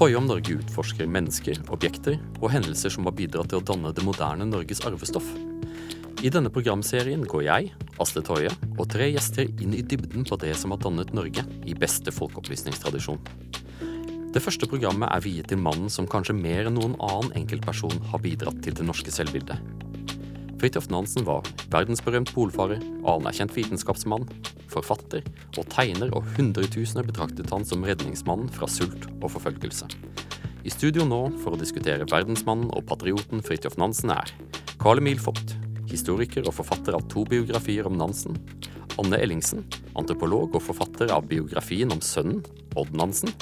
Toye om Norge utforsker mennesker, objekter og hendelser som har bidratt til å danne det moderne Norges arvestoff. I denne programserien går jeg, Asle Toje, og tre gjester inn i dybden på det som har dannet Norge i beste folkeopplysningstradisjon. Det første programmet er viet til mannen som kanskje mer enn noen annen enkeltperson har bidratt til det norske selvbildet. Fridtjof Nansen var verdensberømt polfarer, anerkjent vitenskapsmann, forfatter og tegner, og hundretusener betraktet han som redningsmannen fra sult og forfølgelse. I studio nå for å diskutere verdensmannen og patrioten Fridtjof Nansen er Carl Emil Vogt, historiker og forfatter av to biografier om Nansen. Anne Ellingsen, antropolog og forfatter av biografien om sønnen, Odd Nansen.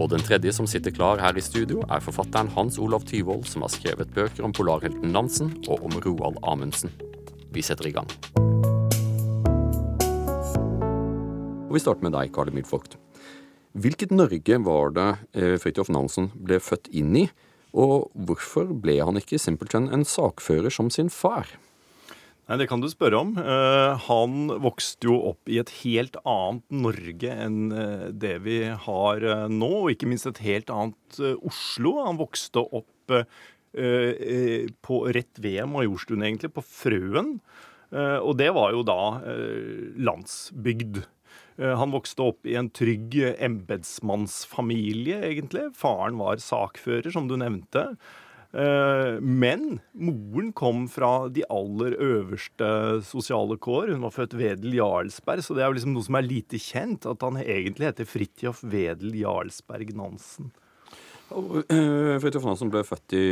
Og den tredje som sitter klar her i studio, er forfatteren Hans Olav Tyvold, som har skrevet bøker om polarhelten Nansen og om Roald Amundsen. Vi setter i gang. Og Vi starter med deg, Karl Emil Vogt. Hvilket Norge var det eh, Fridtjof Nansen ble født inn i, og hvorfor ble han ikke simpelthen en sakfører som sin far? Nei, Det kan du spørre om. Uh, han vokste jo opp i et helt annet Norge enn uh, det vi har uh, nå, og ikke minst et helt annet Oslo. Han vokste opp på rett ved Majorstuen, egentlig, på Frøen. og det var jo da landsbygd. Han vokste opp i en trygg embetsmannsfamilie, egentlig. Faren var sakfører, som du nevnte. Eh, men moren kom fra de aller øverste sosiale kår. Hun var født Wedel Jarlsberg, så det er jo liksom noe som er lite kjent. At han egentlig heter Fridtjof Wedel Jarlsberg Nansen. Eh, Fridtjof Nansen ble født i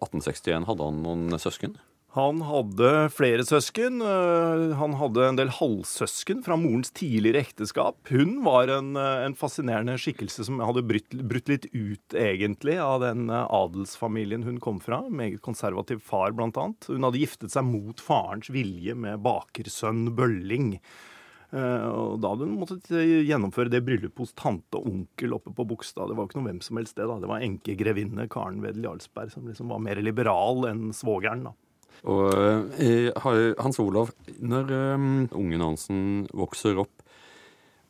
1861. Hadde han noen søsken? Han hadde flere søsken. Eh, han hadde en del halvsøsken fra morens tidligere ekteskap. Hun var en, eh, en fascinerende skikkelse som hadde brutt, brutt, litt ut, egentlig, av den eh, adelsfamilien hun kom fra. Meget konservativ far, blant annet. Hun hadde giftet seg mot farens vilje med bakersønn Bølling. Og da hadde hun måttet gjennomføre det bryllupet hos tante og onkel oppe på Bogstad. Det var ikke noe hvem som helst det. da. Det var enkegrevinne Karen Wedel Jarlsberg, som liksom var mer liberal enn svogeren. da. Og eh, Hans Olav, når um, ungen Hansen vokser opp,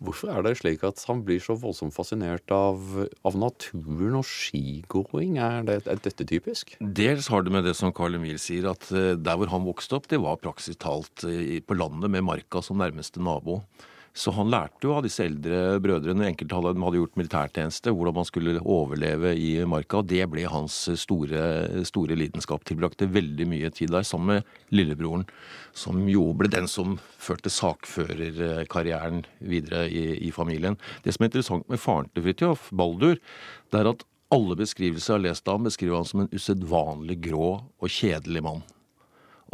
hvorfor er det slik at han blir så voldsomt fascinert av, av naturen og skigåing? Er, det, er, dette typisk? Dels har det med det som Carl Emil sier, at der hvor han vokste opp, det var praksis talt på landet med marka som nærmeste nabo. Så han lærte jo av disse eldre brødrene, enkelte hadde, hadde gjort militærtjeneste, hvordan man skulle overleve i marka. og Det ble hans store, store lidenskap. Tilbrakte veldig mye tid der sammen med lillebroren, som jo ble den som førte sakførerkarrieren videre i, i familien. Det som er interessant med faren til Fridtjof, Baldur, det er at alle beskrivelser jeg har lest av ham, beskriver han som en usedvanlig grå og kjedelig mann.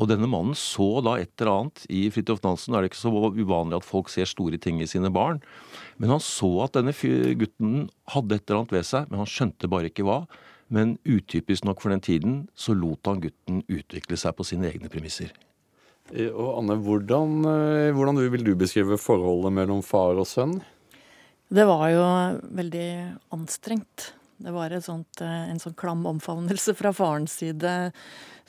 Og denne mannen så da et eller annet i Fridtjof Nansen. Er det ikke så uvanlig at folk ser store ting i sine barn? Men han så at denne gutten hadde et eller annet ved seg, men han skjønte bare ikke hva. Men utypisk nok for den tiden så lot han gutten utvikle seg på sine egne premisser. Eh, og Anne, hvordan, eh, hvordan vil du beskrive forholdet mellom far og sønn? Det var jo veldig anstrengt. Det var sånt, eh, en sånn klam omfavnelse fra farens side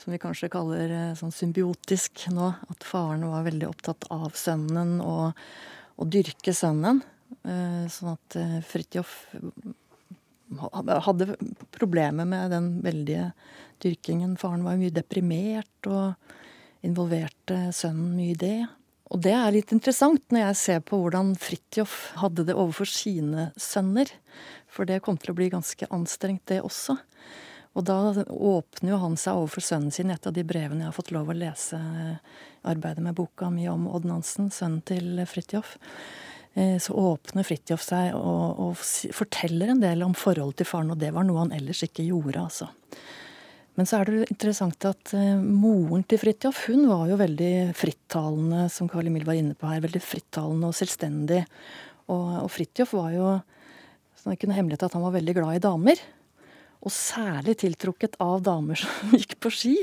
som vi kanskje kaller eh, sånn symbiotisk nå. At faren var veldig opptatt av sønnen og å dyrke sønnen. Eh, sånn at Fridtjof hadde problemer med den veldige dyrkingen. Faren var mye deprimert og involverte sønnen mye i det. Og det er litt interessant når jeg ser på hvordan Fridtjof hadde det overfor sine sønner. For det kom til å bli ganske anstrengt, det også. Og da åpner jo han seg overfor sønnen sin i et av de brevene jeg har fått lov å lese arbeidet med boka mi om Odd Nansen, sønnen til Fridtjof. Eh, så åpner Fridtjof seg og, og, forteller en del om forholdet til faren, og det var noe han ellers ikke gjorde, altså. Men så er det interessant at uh, moren til Fridtjof hun var jo veldig frittalende, som Karl Emil var inne på her. Veldig frittalende og selvstendig. Og, og Fridtjof var jo sånn, det er ikke noe hemmelighet at han var veldig glad i damer. Og særlig tiltrukket av damer som gikk på ski.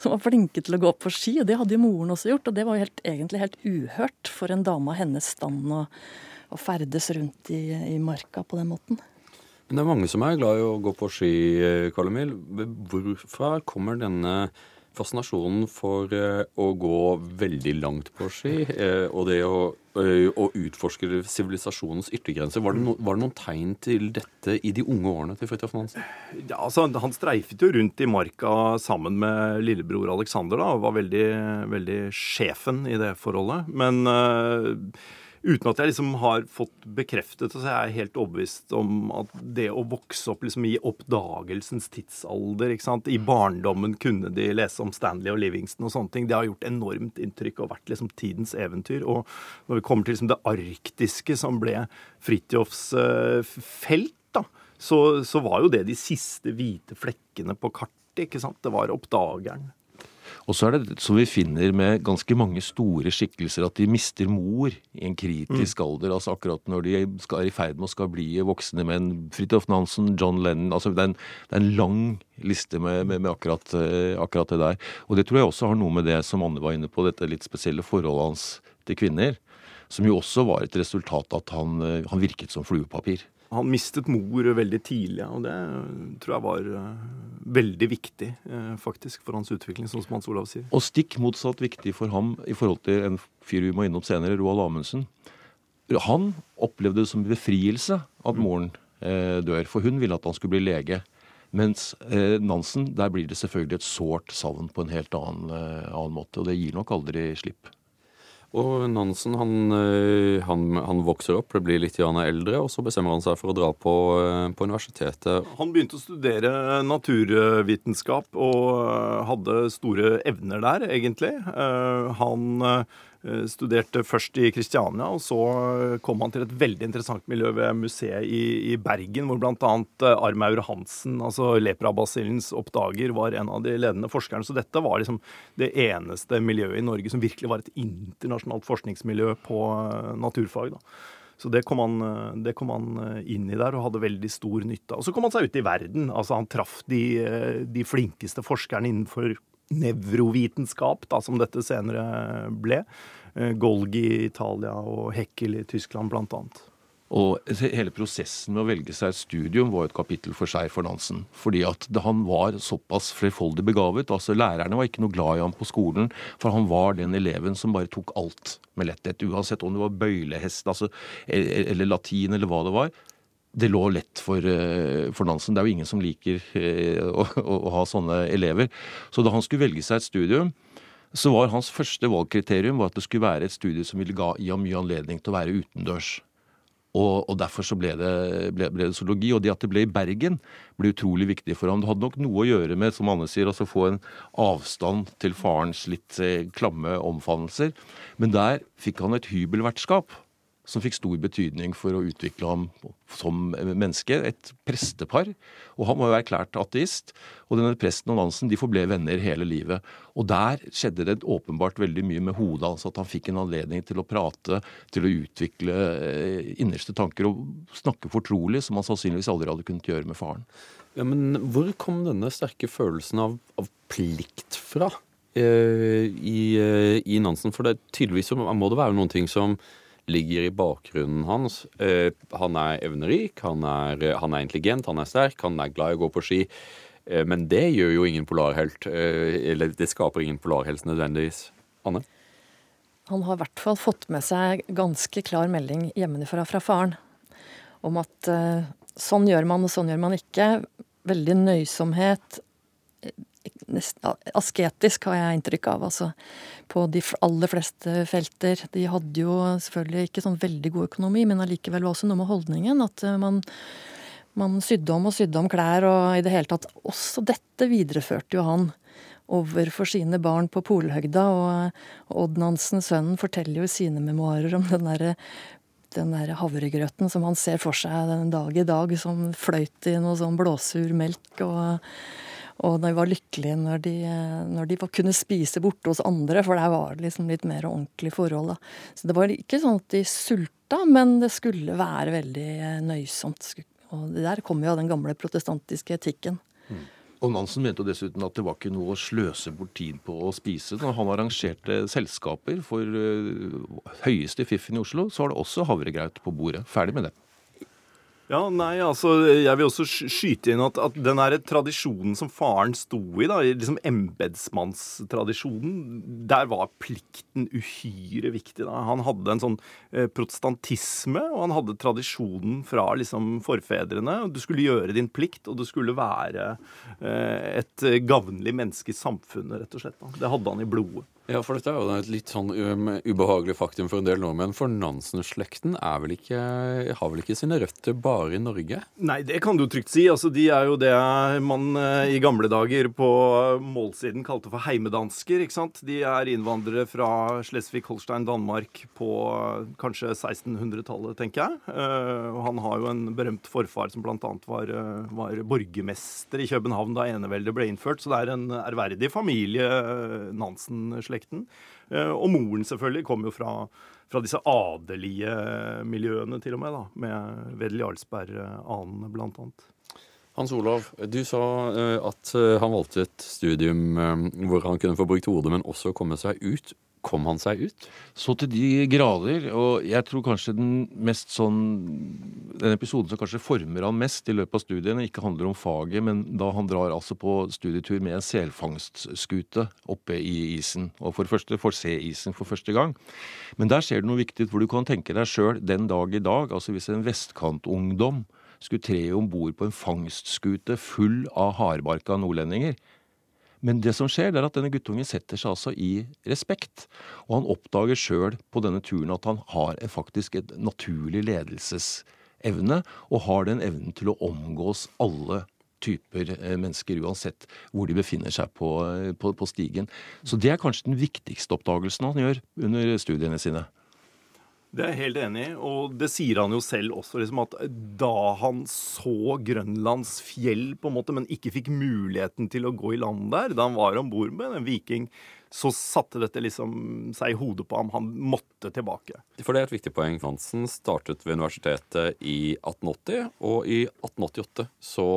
Som var flinke til å gå på ski. Og det hadde jo moren også gjort. Og det var jo helt, egentlig helt uhørt for en dame av hennes stand å, å ferdes rundt i, i, marka på den måten. Men det er mange som er glad i å gå på ski, Karl Emil. Hvorfra kommer denne fascinasjonen for eh, å gå veldig langt på ski, eh, og det å, eh, å utforske sivilisasjonens yttergrenser. Var no, var det, noen tegn til dette i de unge årene til Fridtjof Nansen? Ja, altså, han streifet jo rundt i marka sammen med lillebror Alexander. da, og Var veldig, veldig sjefen i det forholdet. Men uh, uten at jeg liksom har fått bekreftet det, så er jeg helt overbevist om at det å vokse opp liksom i oppdagelsens tidsalder? I barndommen kunne de lese om Stanley og Livingston og sånne ting. Det har gjort enormt inntrykk og vært liksom tidens eventyr. Og når vi kommer til liksom det arktiske, som ble Fridtjofs uh, felt, da, så, så var jo det de siste hvite flekkene på kartet. ikke sant? Det var oppdageren. Og så er det som vi finner med ganske mange store skikkelser, at de mister mor i en kritisk mm. alder. altså Akkurat når de skal, er i ferd med å skal bli voksne menn. Fridtjof Nansen, John Lennon altså det er, en, det er en lang liste med, med, med akkurat, uh, akkurat, det der. Og det tror jeg også har noe med det som Anne var inne på, dette litt spesielle forholdet hans til kvinner. Som jo også var et resultat av at han, uh, han virket som fluepapir. Han mistet mor veldig tidlig, og det tror jeg var uh, veldig viktig uh, faktisk for hans utvikling, sånn som Hans Olav sier. Og stikk motsatt viktig for ham i forhold til en fyr vi må innom senere, Roald Amundsen. Han opplevde det som befrielse at mm. moren eh, dør, for hun ville at han skulle bli lege. Mens Nansen, der blir det selvfølgelig et sårt savn på en helt annen, annen måte, og det gir nok aldri slipp. Og Nansen han, eh, han, han, vokser opp, blir litt eldre, og så bestemmer han seg for å dra på, eh, på universitetet. Han begynte å studere naturvitenskap og eh, hadde store evner der, egentlig. Han studerte først i Kristiania, og så kom han til et veldig interessant miljø ved museet i, i Bergen, hvor bl.a. Eh, Armaur Hansen, altså leprabasillens oppdager, var en av de ledende forskerne. Så dette var liksom det eneste miljøet i Norge som virkelig var et internasjonalt forskningsmiljø på eh, naturfag. da. Så det kom, han, det kom, han, inn i der og hadde veldig stor nytte av. Og så kom han seg ut i verden. Altså Han traff de, de flinkeste forskerne innenfor nevrovitenskap, da, som dette senere ble. Eh, Golgi i Italia og Heckel i Tyskland, blant annet. Og hele prosessen med å velge seg et studium var et kapittel for seg for Nansen. Fordi at han var såpass flerfoldig begavet. altså Lærerne var ikke noe glad i ham på skolen, for han var den eleven som bare tok alt med letthet. Uansett om det var bøylehest altså, e, e, eller latin eller hva det var det lå lett for, eh, for, Nansen. Det er jo ingen som liker eh, å, å, ha sånne elever. Så da han skulle velge seg et studium, så var hans første valgkriterium at det skulle være et studie som ville gi ham mye anledning til å være utendørs. Og, og, derfor så ble det, ble, ble det, zoologi. Og det at det ble i Bergen, ble utrolig viktig for ham. Det hadde nok noe å gjøre med, som Anne sier, altså få en avstand til farens litt eh, klamme omfavnelser. Men der fikk han et hybelvertskap som fikk stor betydning for å utvikle ham som menneske. Et prestepar. Og han var jo erklært ateist. Og denne presten og Nansen de forble venner hele livet. Og der skjedde det åpenbart veldig mye med hodet altså At han fikk en anledning til å prate, til å utvikle eh, innerste tanker og snakke fortrolig, som han sannsynligvis aldri hadde kunnet gjøre med faren. Ja, Men hvor kom denne sterke følelsen av, av plikt fra? Eh, i, eh, i Nansen, for det tydeligvis må det være noen ting som ligger i bakgrunnen hans. Eh, han er evnerik, han er, han er, intelligent, han er sterk, han er glad i å gå på ski. Eh, men det gjør jo ingen polarhelt. Eh, eller det skaper ingen polarhelt nødvendigvis. Anne? Han har i hvert fall fått med seg ganske klar melding hjemmefra fra faren om at sånn gjør man, og sånn gjør man ikke. Veldig nøysomhet, asketisk, har jeg inntrykk av. Altså, på de aller fleste felter. De hadde jo selvfølgelig ikke sånn veldig god økonomi, men allikevel var også noe med holdningen. At eh, man, man sydde om og sydde om klær, og i det hele tatt Også dette videreførte jo han overfor sine barn på Polhøgda. Og Odd Nansen, sønnen, forteller jo i sine memoarer om den derre den der havregrøten som han ser for seg den dag i dag, som fløyt i noe sånn blåsur melk. og og de var lykkelige når de, når de kunne spise borte hos andre, for der var det liksom litt mer ordentlig forhold. Da. Så det var ikke sånn at de sulta, men det skulle være veldig nøysomt. Og der kommer jo den gamle protestantiske etikken. Mm. Og Nansen mente jo dessuten at det var ikke noe å sløse bort tid på å spise. Når han arrangerte selskaper for uh, høyeste fiffen i Oslo, så var det også havregraut på bordet. Ferdig med det. Ja, nei, altså, Jeg vil også skyte inn at, at den er tradisjonen som faren sto i, da, liksom embetsmannstradisjonen, der var plikten uhyre viktig. da. Han hadde en sånn eh, protestantisme, og han hadde tradisjonen fra liksom forfedrene. Du skulle gjøre din plikt, og du skulle være eh, et gavnlig menneske i samfunnet, rett og slett. Da. Det hadde han i blodet. Ja, for dette er jo et litt sånn um, ubehagelig faktum for en del nordmenn. For Nansen-slekten har vel ikke sine røtter bare i Norge? Nei, det kan du trygt si. Altså, De er jo det man uh, i gamle dager på målsiden kalte for heimedansker. ikke sant? De er innvandrere fra Slesvig-Holstein, Danmark på uh, kanskje 1600-tallet, tenker jeg. Uh, og han har jo en berømt forfar som bl.a. Var, var borgermester i København da eneveldet ble innført. Så det er en ærverdig familie, Nansen-slekten slekten. Eh, og moren selvfølgelig kom jo fra, fra disse adelige miljøene, til og med, da, med Wedel Jarlsberg-anene, eh, blant annet. Hans Olav, du sa eh, at han valgte et studium hvor han kunne få brukt hodet, men også komme seg ut. Kom han seg ut? Så til de grader. Og jeg tror kanskje den mest sånn Den episoden som kanskje former han mest i løpet av studiene, ikke handler om faget, men da han drar altså på studietur med en selfangstskute oppe i isen. Og for det første får se isen for første gang. Men der skjer det noe viktig, hvor du kan tenke deg sjøl den dag i dag, altså hvis en vestkantungdom skulle tre om bord på en fangstskute full av hardbarka nordlendinger, men det som skjer, er at denne guttungen setter seg altså i respekt. Og han oppdager sjøl på denne turen at han har faktisk et naturlig ledelsesevne, og har den evnen til å omgås alle typer eh, mennesker, uansett hvor de befinner seg på, eh, på, på stigen. Så det er kanskje den viktigste oppdagelsen han gjør under studiene sine. Det er jeg helt enig i, og det sier han jo selv også. Liksom, at da han så Grønlands fjell, på en måte, men ikke fikk muligheten til å gå i land der, da han var om bord med en viking, så satte dette liksom seg i hodet på ham. Han måtte tilbake. For det er et viktig poeng. Hansen startet ved universitetet i 1880, og i 1888 så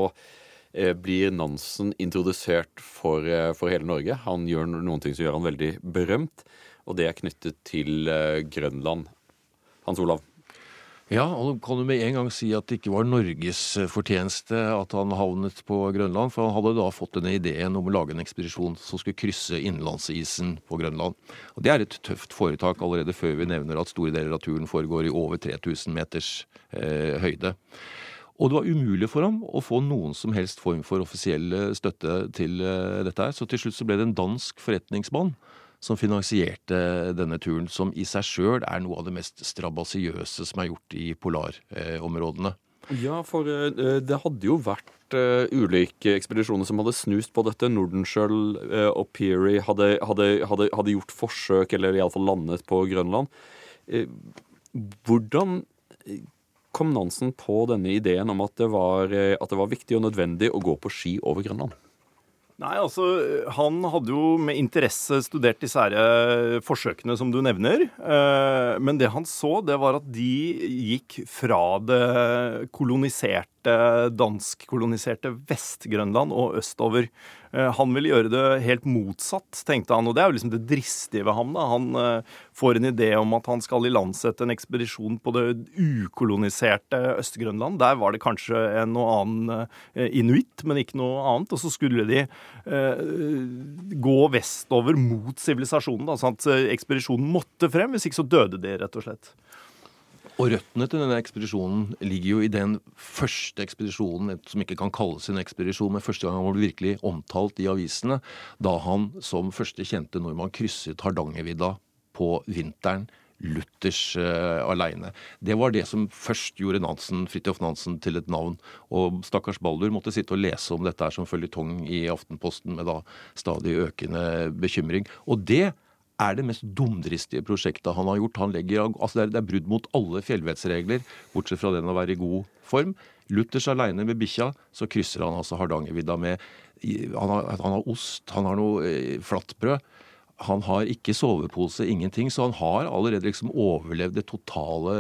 eh, blir Nansen introdusert for, eh, for hele Norge. Han gjør noen ting som gjør han veldig berømt, og det er knyttet til eh, Grønland. Hans Olav? Ja, og kan du med en gang si at det ikke var Norges fortjeneste at han havnet på Grønland. For han hadde da fått denne ideen om å lage en ekspedisjon som skulle krysse innlandsisen på Grønland. Og Det er et tøft foretak allerede før vi nevner at store deler av turen foregår i over 3000 meters eh, høyde. Og det var umulig for ham å få noen som helst form for offisiell støtte til eh, dette her. Så til slutt så ble det en dansk forretningsmann som finansierte denne turen, som i seg sjøl er noe av det mest strabasiøse som er gjort i polarområdene. Ja, for eh, det hadde jo vært uh, ulike ekspedisjoner som hadde snust på dette. Nordenskjøld uh, og Peary hadde, hadde, hadde, hadde, gjort forsøk, eller iallfall landet på Grønland. Hvordan kom Nansen på denne ideen om at det, var, at det var viktig og nødvendig å gå på ski over Grønland? Nei, altså, Han hadde jo med interesse studert disse her eh, forsøkene som du nevner. Eh, men det han så, det var at de gikk fra det koloniserte danskkoloniserte Vest-Grønland og østover. Eh, han ville gjøre det helt motsatt, tenkte han. Og det er jo liksom det dristige ved ham. da. Han eh, får en idé om at han skal ilandsette en ekspedisjon på det ukoloniserte Øst-Grønland. Der var det kanskje en noe annen eh, inuitt, men ikke noe annet. Og så skulle de gå vestover mot sivilisasjonen. sånn at ekspedisjonen måtte frem, hvis ikke så døde de, rett og slett. Og røttene til denne ekspedisjonen ligger jo i den første ekspedisjonen, som ikke kan kalles en ekspedisjon, men første gang han ble virkelig omtalt i avisene, da han som første kjente nordmann krysset Hardangervidda på vinteren. Luthers uh, aleine. Det var det som først gjorde Nansen, Fridtjof Nansen til et navn. Og stakkars Baldur måtte sitte og lese om dette her som føljetong i Aftenposten med da stadig økende bekymring. Og det er det mest dumdristige prosjektet han har gjort. Han legger, altså det, er, det er brudd mot alle fjellvettsregler, bortsett fra den å være i god form. Luthers aleine med bikkja, så krysser han altså Hardangervidda med han har, han har, ost, han har noe eh, flatbrød. Han har ikke sovepose, ingenting, så han har allerede liksom overlevd det totale,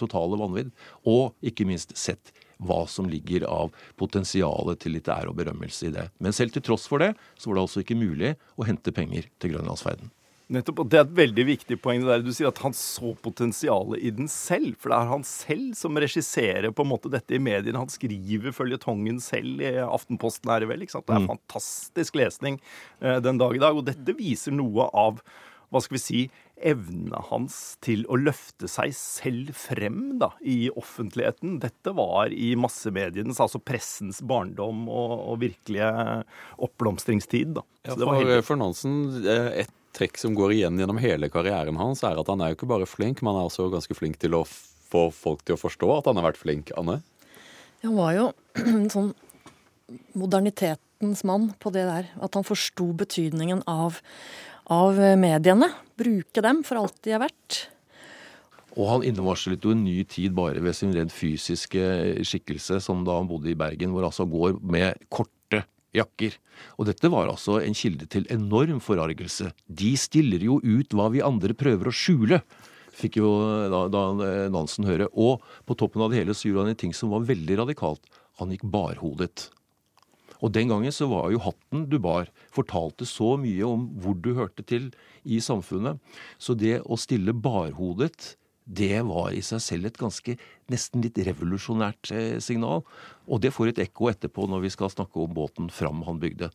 totale vanvidd. Og ikke minst sett hva som ligger av potensialet til litt ære og berømmelse i det. Men selv til tross for det, så var det altså ikke mulig å hente penger til grønlandsferden. Nettopp, og Det er et veldig viktig poeng. det der Du sier at han så potensialet i den selv. For det er han selv som regisserer på en måte dette i mediene. Han skriver føljetongen selv i Aftenposten, er det vel. ikke sant? Det er mm. fantastisk lesning eh, den dag i dag. Og dette viser noe av hva skal vi si, evnene hans til å løfte seg selv frem da, i offentligheten. Dette var i massemedienes, altså pressens barndom og, og virkelige oppblomstringstid. Da. Ja, for, for Nansen, eh, et trekk som går igjen gjennom hele karrieren hans, er at han er jo ikke bare flink, men han er også ganske flink til å få folk til å forstå at han har vært flink. Anne? Han var jo en sånn modernitetens mann på det der. At han forsto betydningen av, av mediene. Bruke dem for alt de er verdt. Og han innevarslet jo en ny tid bare ved sin rent fysiske skikkelse, som da han bodde i Bergen, hvor altså går med korte jakker. Og dette var altså en kilde til enorm forargelse. De stiller jo ut hva vi andre prøver å skjule, fikk jo da, da Nansen høre. Og på toppen av det hele så gjorde han en ting som var veldig radikalt. Han gikk barhodet. Og den gangen så var jo hatten du bar, fortalte så mye om hvor du hørte til i samfunnet. Så det å stille barhodet det var i seg selv et ganske nesten litt revolusjonært eh, signal. Og det får et ekko etterpå når vi skal snakke om båten Fram han bygde.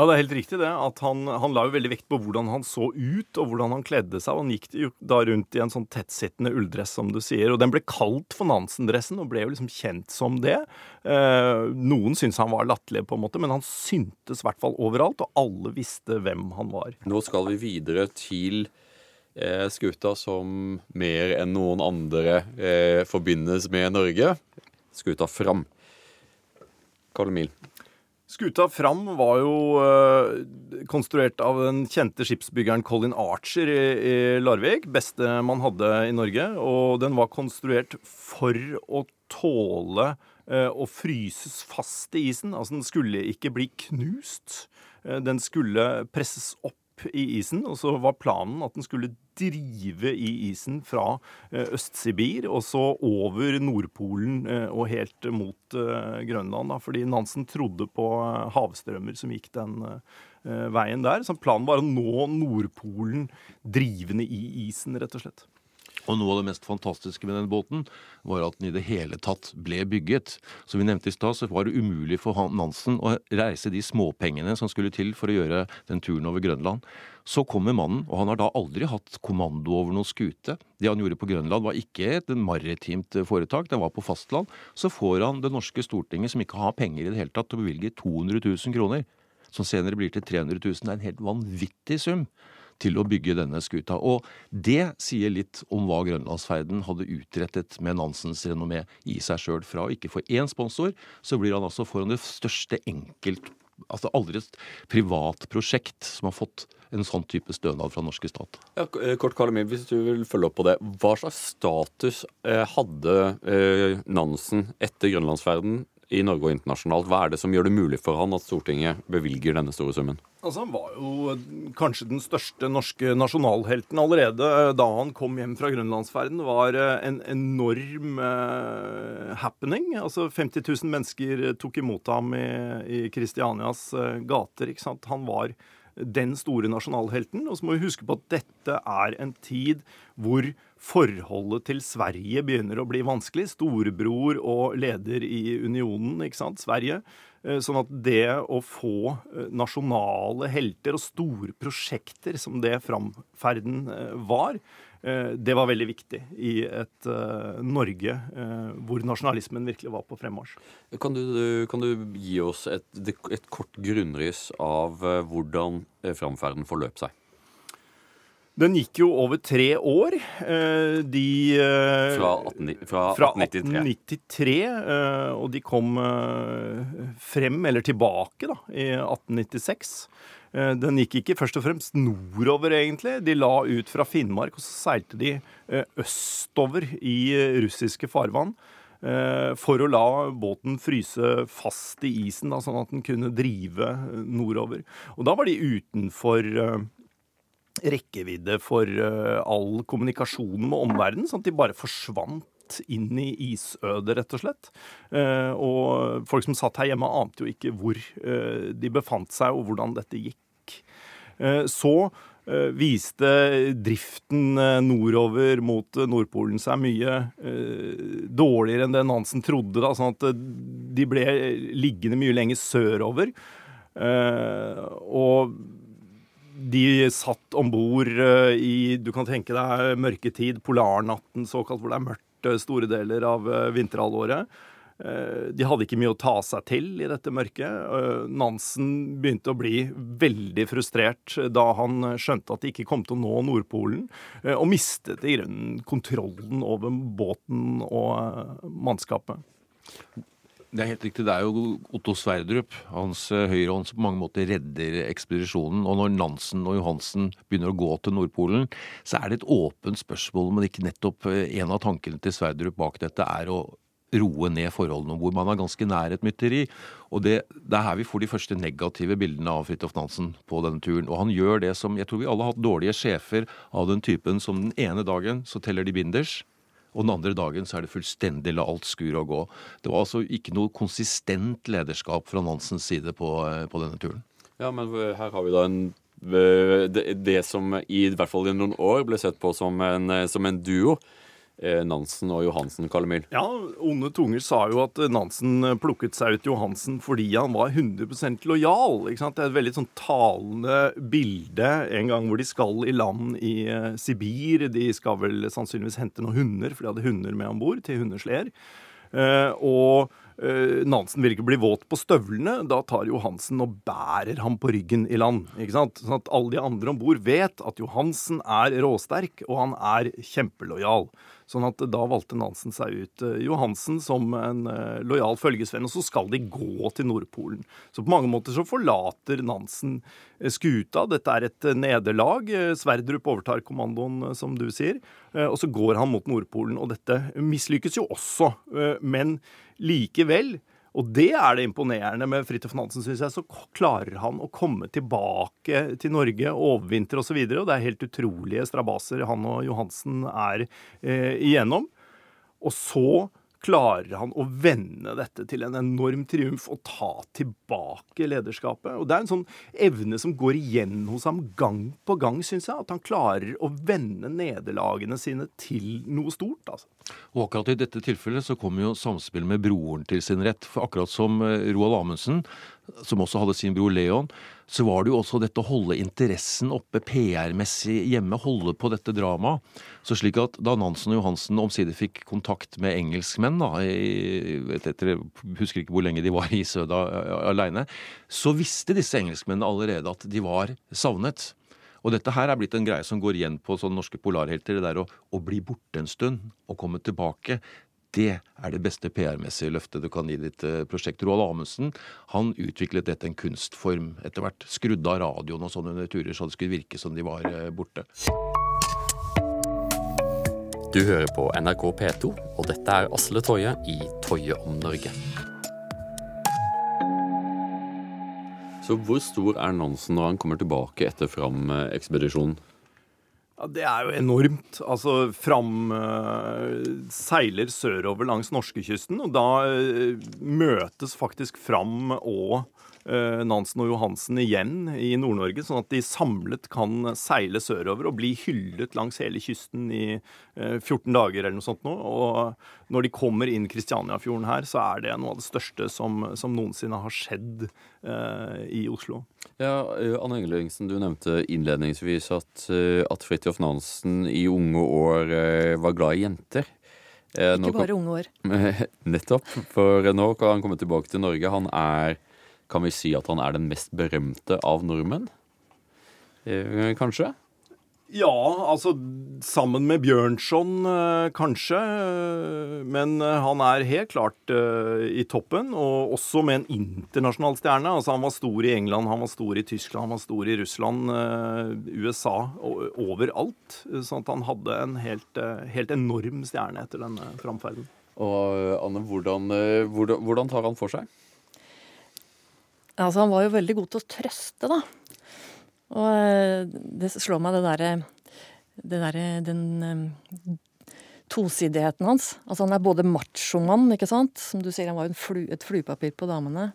Ja, det er helt riktig det. at Han, han la jo veldig vekt på hvordan han så ut og hvordan han kledde seg. og Han gikk jo da rundt i en sånn tettsittende ulldress, som du sier. og Den ble kalt for Nansen-dressen og ble jo liksom kjent som det. Eh, noen syntes han var latterlig, på en måte, men han syntes i hvert fall overalt, og alle visste hvem han var. Nå skal vi videre til eh, skuta som mer enn noen andre eh, forbindes med Norge. Skuta Fram. Karl Emil. Skuta Fram var jo eh, konstruert av den kjente skipsbyggeren Colin Archer i, i, Larvik. Beste man hadde i Norge. Og den var konstruert for å tåle uh, å fryses fast i isen. Altså den skulle ikke bli knust. Uh, den skulle presses opp i isen, og så var planen at den skulle drive i isen fra eh, Øst-Sibir og så over Nordpolen eh, og helt mot eh, Grønland. Fordi Nansen trodde på havstrømmer som gikk den veien der. Så planen var å nå Nordpolen drivende i isen, rett og slett. Og noe av det mest fantastiske med den båten var at den i det hele tatt ble bygget. Som vi nevnte i stad, så var det umulig for Nansen å reise de småpengene som skulle til for å gjøre den turen over Grønland. Så kommer mannen, og han har da aldri hatt kommando over noen skute. Det han gjorde på Grønland var ikke et maritimt foretak, det var på fastland. Så får han det norske Stortinget, som ikke har penger i det hele tatt, til å bevilge 200 000 kroner. Som senere blir til 300 000. Det er en helt vanvittig sum til å bygge denne skuta. Og det sier litt om hva grønlandsferden hadde utrettet med Nansens renommé i seg sjøl. Fra å ikke få én sponsor, så blir han altså foran det største enkelt Altså aldri et privat prosjekt som har fått en sånn type stønad fra norske stat. Ja, eh, kort Karl Emil, hvis du vil følge opp på det. Hva slags status eh, hadde eh, Nansen etter grønlandsferden i Norge og internasjonalt? Hva er det som gjør det mulig for han at Stortinget bevilger denne store summen? Altså, Han var jo kanskje den største norske nasjonalhelten allerede da han kom hjem fra grønlandsferden. var eh, en enorm uh, happening. Altså 50 000 mennesker tok imot ham i Kristianias gater. ikke sant? Han var den store nasjonalhelten. Og så må vi huske på at dette er en tid hvor forholdet til Sverige begynner å bli vanskelig. Storebror og leder i unionen, ikke sant, Sverige. Eh, sånn at det å få eh, nasjonale helter og store prosjekter som det framferden eh, var, det var veldig viktig i et Norge hvor nasjonalismen virkelig var på fremmarsj. Kan du, kan du gi oss et, et kort grunnrys av hvordan framferden forløp seg? Den gikk jo over tre år. De Fra, 18, fra, fra 1893. Og de kom frem, eller tilbake, da, i 1896. Eh, den gikk ikke først og fremst nordover, egentlig. De la ut fra Finnmark, og så seilte de eh, østover i eh, russiske farvann. For å la båten fryse fast i isen, da, sånn at den kunne drive nordover. Og da var de utenfor rekkevidde for all kommunikasjon med omverdenen, sånn at de bare forsvant inn i isødet, rett og slett. Og folk som satt her hjemme, ante jo ikke hvor de befant seg, og hvordan dette gikk. Eh, så eh, viste driften nordover mot Nordpolen seg mye dårligere enn det Nansen trodde. Da, sånn at de ble liggende mye lenger sørover. Og de satt om bord i du kan tenke deg mørketid, polarnatten såkalt, hvor det er mørkt store deler av vinterhalvåret. Eh, de hadde ikke mye å ta seg til i dette mørket. Eh, Nansen begynte å bli veldig frustrert da han skjønte at de ikke kom til å nå Nordpolen, eh, og mistet i grunnen kontrollen over båten og mannskapet. Det er helt riktig. Det er jo Otto Sverdrup, hans høyrehånd, som på mange måter redder ekspedisjonen. Og når Nansen og Johansen begynner å gå til Nordpolen, så er det et åpent spørsmål om ikke nettopp en av tankene til Sverdrup bak dette er å roe ned forholdene, hvor man er ganske nær et mytteri. Og det, det, er her vi får de første negative bildene av Fridtjof Nansen på denne turen. Og han gjør det som Jeg tror vi alle har hatt dårlige sjefer av den typen som den ene dagen så teller de binders. Og den andre dagen så er det fullstendig la alt skure og gå. Det var altså ikke noe konsistent lederskap fra Nansens side på, eh, på denne turen. Ja, men her har vi da en det, det, som i hvert fall i noen år ble sett på som en, som en duo. Eh, Nansen og Johansen, Kalle? Ja, Onde tunger sa jo at Nansen plukket seg ut Johansen fordi han var 100% lojal. ikke sant? Det er et veldig sånn talende bilde en gang hvor de skal i land i uh, Sibir. De skal vel sannsynligvis hente noen hunder, for de hadde hunder med om bord til hundesleder. Uh, og uh, Nansen vil ikke bli våt på støvlene. Da tar Johansen og bærer ham på ryggen i land. ikke sant? Sånn at alle de andre om bord vet at Johansen er råsterk, og han er kjempelojal. Sånn at da valgte Nansen seg ut eh, Johansen som en uh, lojal følgesvenn, og så skal de gå til Nordpolen. Så på mange måter så forlater Nansen eh, skuta. Dette er et nederlag. Sverdrup overtar kommandoen, som du sier. Og så går han mot Nordpolen, og dette mislykkes jo også. Men likevel og det er det imponerende med Fridtjof Nansen, syns jeg. Så klarer han å komme tilbake til Norge, overvintre osv. Og, så og det er helt utrolige strabaser han og Johansen er eh, igjennom. Og så klarer han å vende dette til en enorm triumf og ta tilbake lederskapet. Og Det er en sånn evne som går igjen hos ham gang på gang, syns jeg. At han klarer å vende nederlagene sine til noe stort. altså. Og akkurat i dette tilfellet så kommer jo samspillet med broren til sin rett. For akkurat som eh, Roald Amundsen, som også hadde sin bror Leon, så var det jo også dette å holde interessen oppe PR-messig hjemme, holde på dette dramaet. Så slik at da Nansen og Johansen omsider fikk kontakt med engelskmenn, da, i, etter, husker ikke hvor lenge de var i Søda aleine, så visste disse engelskmennene allerede at de var savnet. Og dette her er blitt en greie som går igjen på sånne norske polarhelter. Det der å, å bli borte en stund og komme tilbake. Det er det beste PR-messige løftet du kan gi ditt uh, prosjekt. Roald Amundsen han utviklet dette en kunstform etter hvert. Skrudde av radioen og sånn under turer så det skulle virke som de var uh, borte. Du hører på NRK P2, og dette er Asle Toje i Toje om Norge. Så hvor stor er Nansen når han kommer tilbake etter Fram-ekspedisjonen? Det er jo enormt. Altså, Fram uh, seiler sørover langs norskekysten, og da uh, møtes faktisk Fram og Eh, Nansen og Johansen igjen i Nord-Norge, sånn at de samlet kan seile sørover og bli hyllet langs hele kysten i 14 eh, dager eller noe sånt nå. Og når de kommer inn Kristianiafjorden her, så er det noe av det største som, som noensinne har skjedd eh, i Oslo. Ja, eh, Anne Engelingsen, du nevnte innledningsvis at, at Fridtjof Nansen i unge år var glad i jenter. Ikke bare unge år. Nettopp. For nå kan han komme tilbake til Norge. Han er kan vi si at han er den mest berømte av nordmenn? Eh, kanskje? Ja, altså sammen med Bjørnson eh, kanskje. Men eh, han er helt klart i toppen, og også med en internasjonal stjerne. Altså Han var stor i England, han var stor i Tyskland, han var stor i Russland, USA, overalt. Sånn at han hadde en helt, helt enorm stjerne etter denne framferden. Og Anne, hvordan, hvordan, hvordan tar han for seg? Altså, han var jo veldig god til å trøste, da. Og eh, det slår meg det derre Den um, tosidigheten hans. Altså, han er både machomann, ikke sant. Som du sier, han var flu, et fluepapir på damene.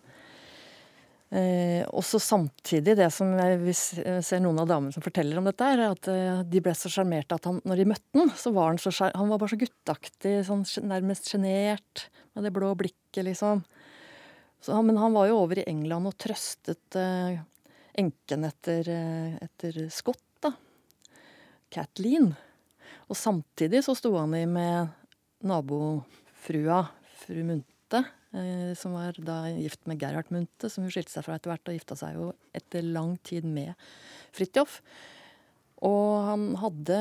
Eh, også samtidig, det som jeg, vi ser noen av damene som forteller om dette, er at eh, de ble så sjarmerte at han, når de møtte han, så var han så Han var bare så gutteaktig, sånn nærmest sjenert, med det blå blikket, liksom. Så, men han var jo over i England og trøstet eh, enken etter, eh, etter Scott, da. Kathleen. Og samtidig så sto han i med nabofrua, fru Munthe Eh, som var da gift med Gerhard Munthe, som hun skilte seg fra etter hvert, og gifta seg jo etter lang tid med Fridtjof. Og han hadde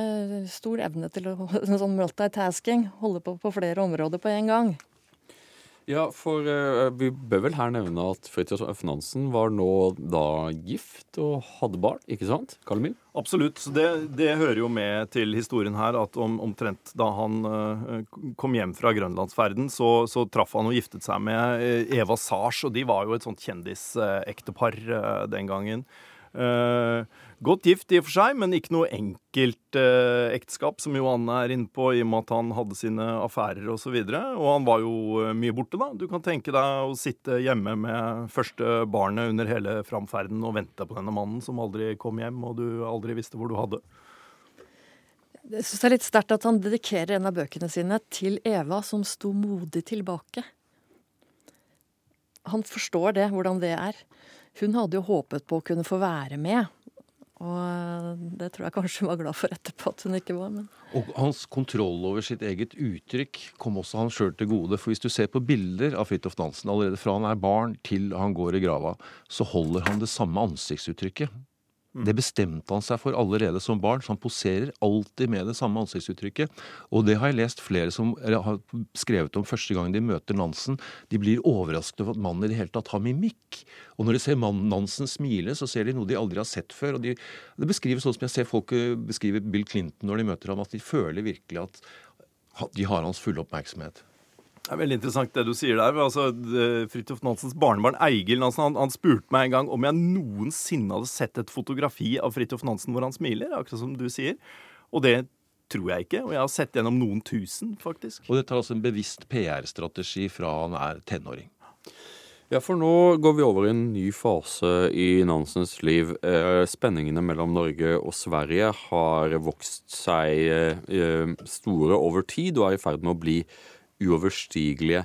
stor evne til å sånn multitasking, holde på på flere områder på en gang. Ja, for uh, vi bør vel her nevne at Fridtjof Nansen var nå da gift og hadde barn, ikke sant? Karl Emil? Absolutt. Det, det, hører jo med til historien her at om, omtrent da han uh, kom hjem fra grønlandsferden, så, så, traff han og giftet seg med uh, Eva Sars, og de var jo et sånt kjendisektepar den gangen. Uh, godt gift i og for seg, men ikke noe enkelt eh, ekteskap, som Johan er inne på, i og med at han hadde sine affærer osv. Og, så og han var jo uh, mye borte, da. Du kan tenke deg å sitte hjemme med første barnet under hele framferden og vente på denne mannen som aldri kom hjem, og du aldri visste hvor du hadde. Jeg syns det er litt sterkt at han dedikerer en av bøkene sine til Eva, som sto modig tilbake. Han forstår det, hvordan det er. Hun hadde jo håpet på å kunne få være med. Og det tror jeg kanskje hun var glad for etterpå at hun ikke var. Men... Og hans kontroll over sitt eget uttrykk kom også han sjøl til gode. For hvis du ser på bilder av Fridtjof Nansen allerede fra han er barn til han går i grava, så holder han det samme ansiktsuttrykket. Det bestemte han seg for allerede som barn, så han poserer alltid med det samme ansiktsuttrykket. Og det har jeg lest flere som har skrevet om første gang de møter Nansen. De blir overrasket over at mannen i det hele tatt har mimikk. Og når de ser mannen Nansen smile, så ser de noe de aldri har sett før. og de, Det beskrives sånn som jeg ser folk eh, beskrive Bill Clinton når de møter ham, at de føler virkelig at de har hans fulle oppmerksomhet. Det er veldig interessant det du sier der. altså Fridtjof Nansens barnebarn Eigil Nansen han, han, spurte meg en gang om jeg noensinne hadde sett et fotografi av Fridtjof Nansen hvor han smiler, akkurat som du sier. Og det tror jeg ikke. Og jeg har sett gjennom noen tusen, faktisk. Og dette er altså en bevisst PR-strategi fra han er tenåring. Ja, for nå går vi over i en ny fase i Nansens liv. Eh, spenningene mellom Norge og Sverige har vokst seg eh, store over tid og er i ferd med å bli uoverstigelige.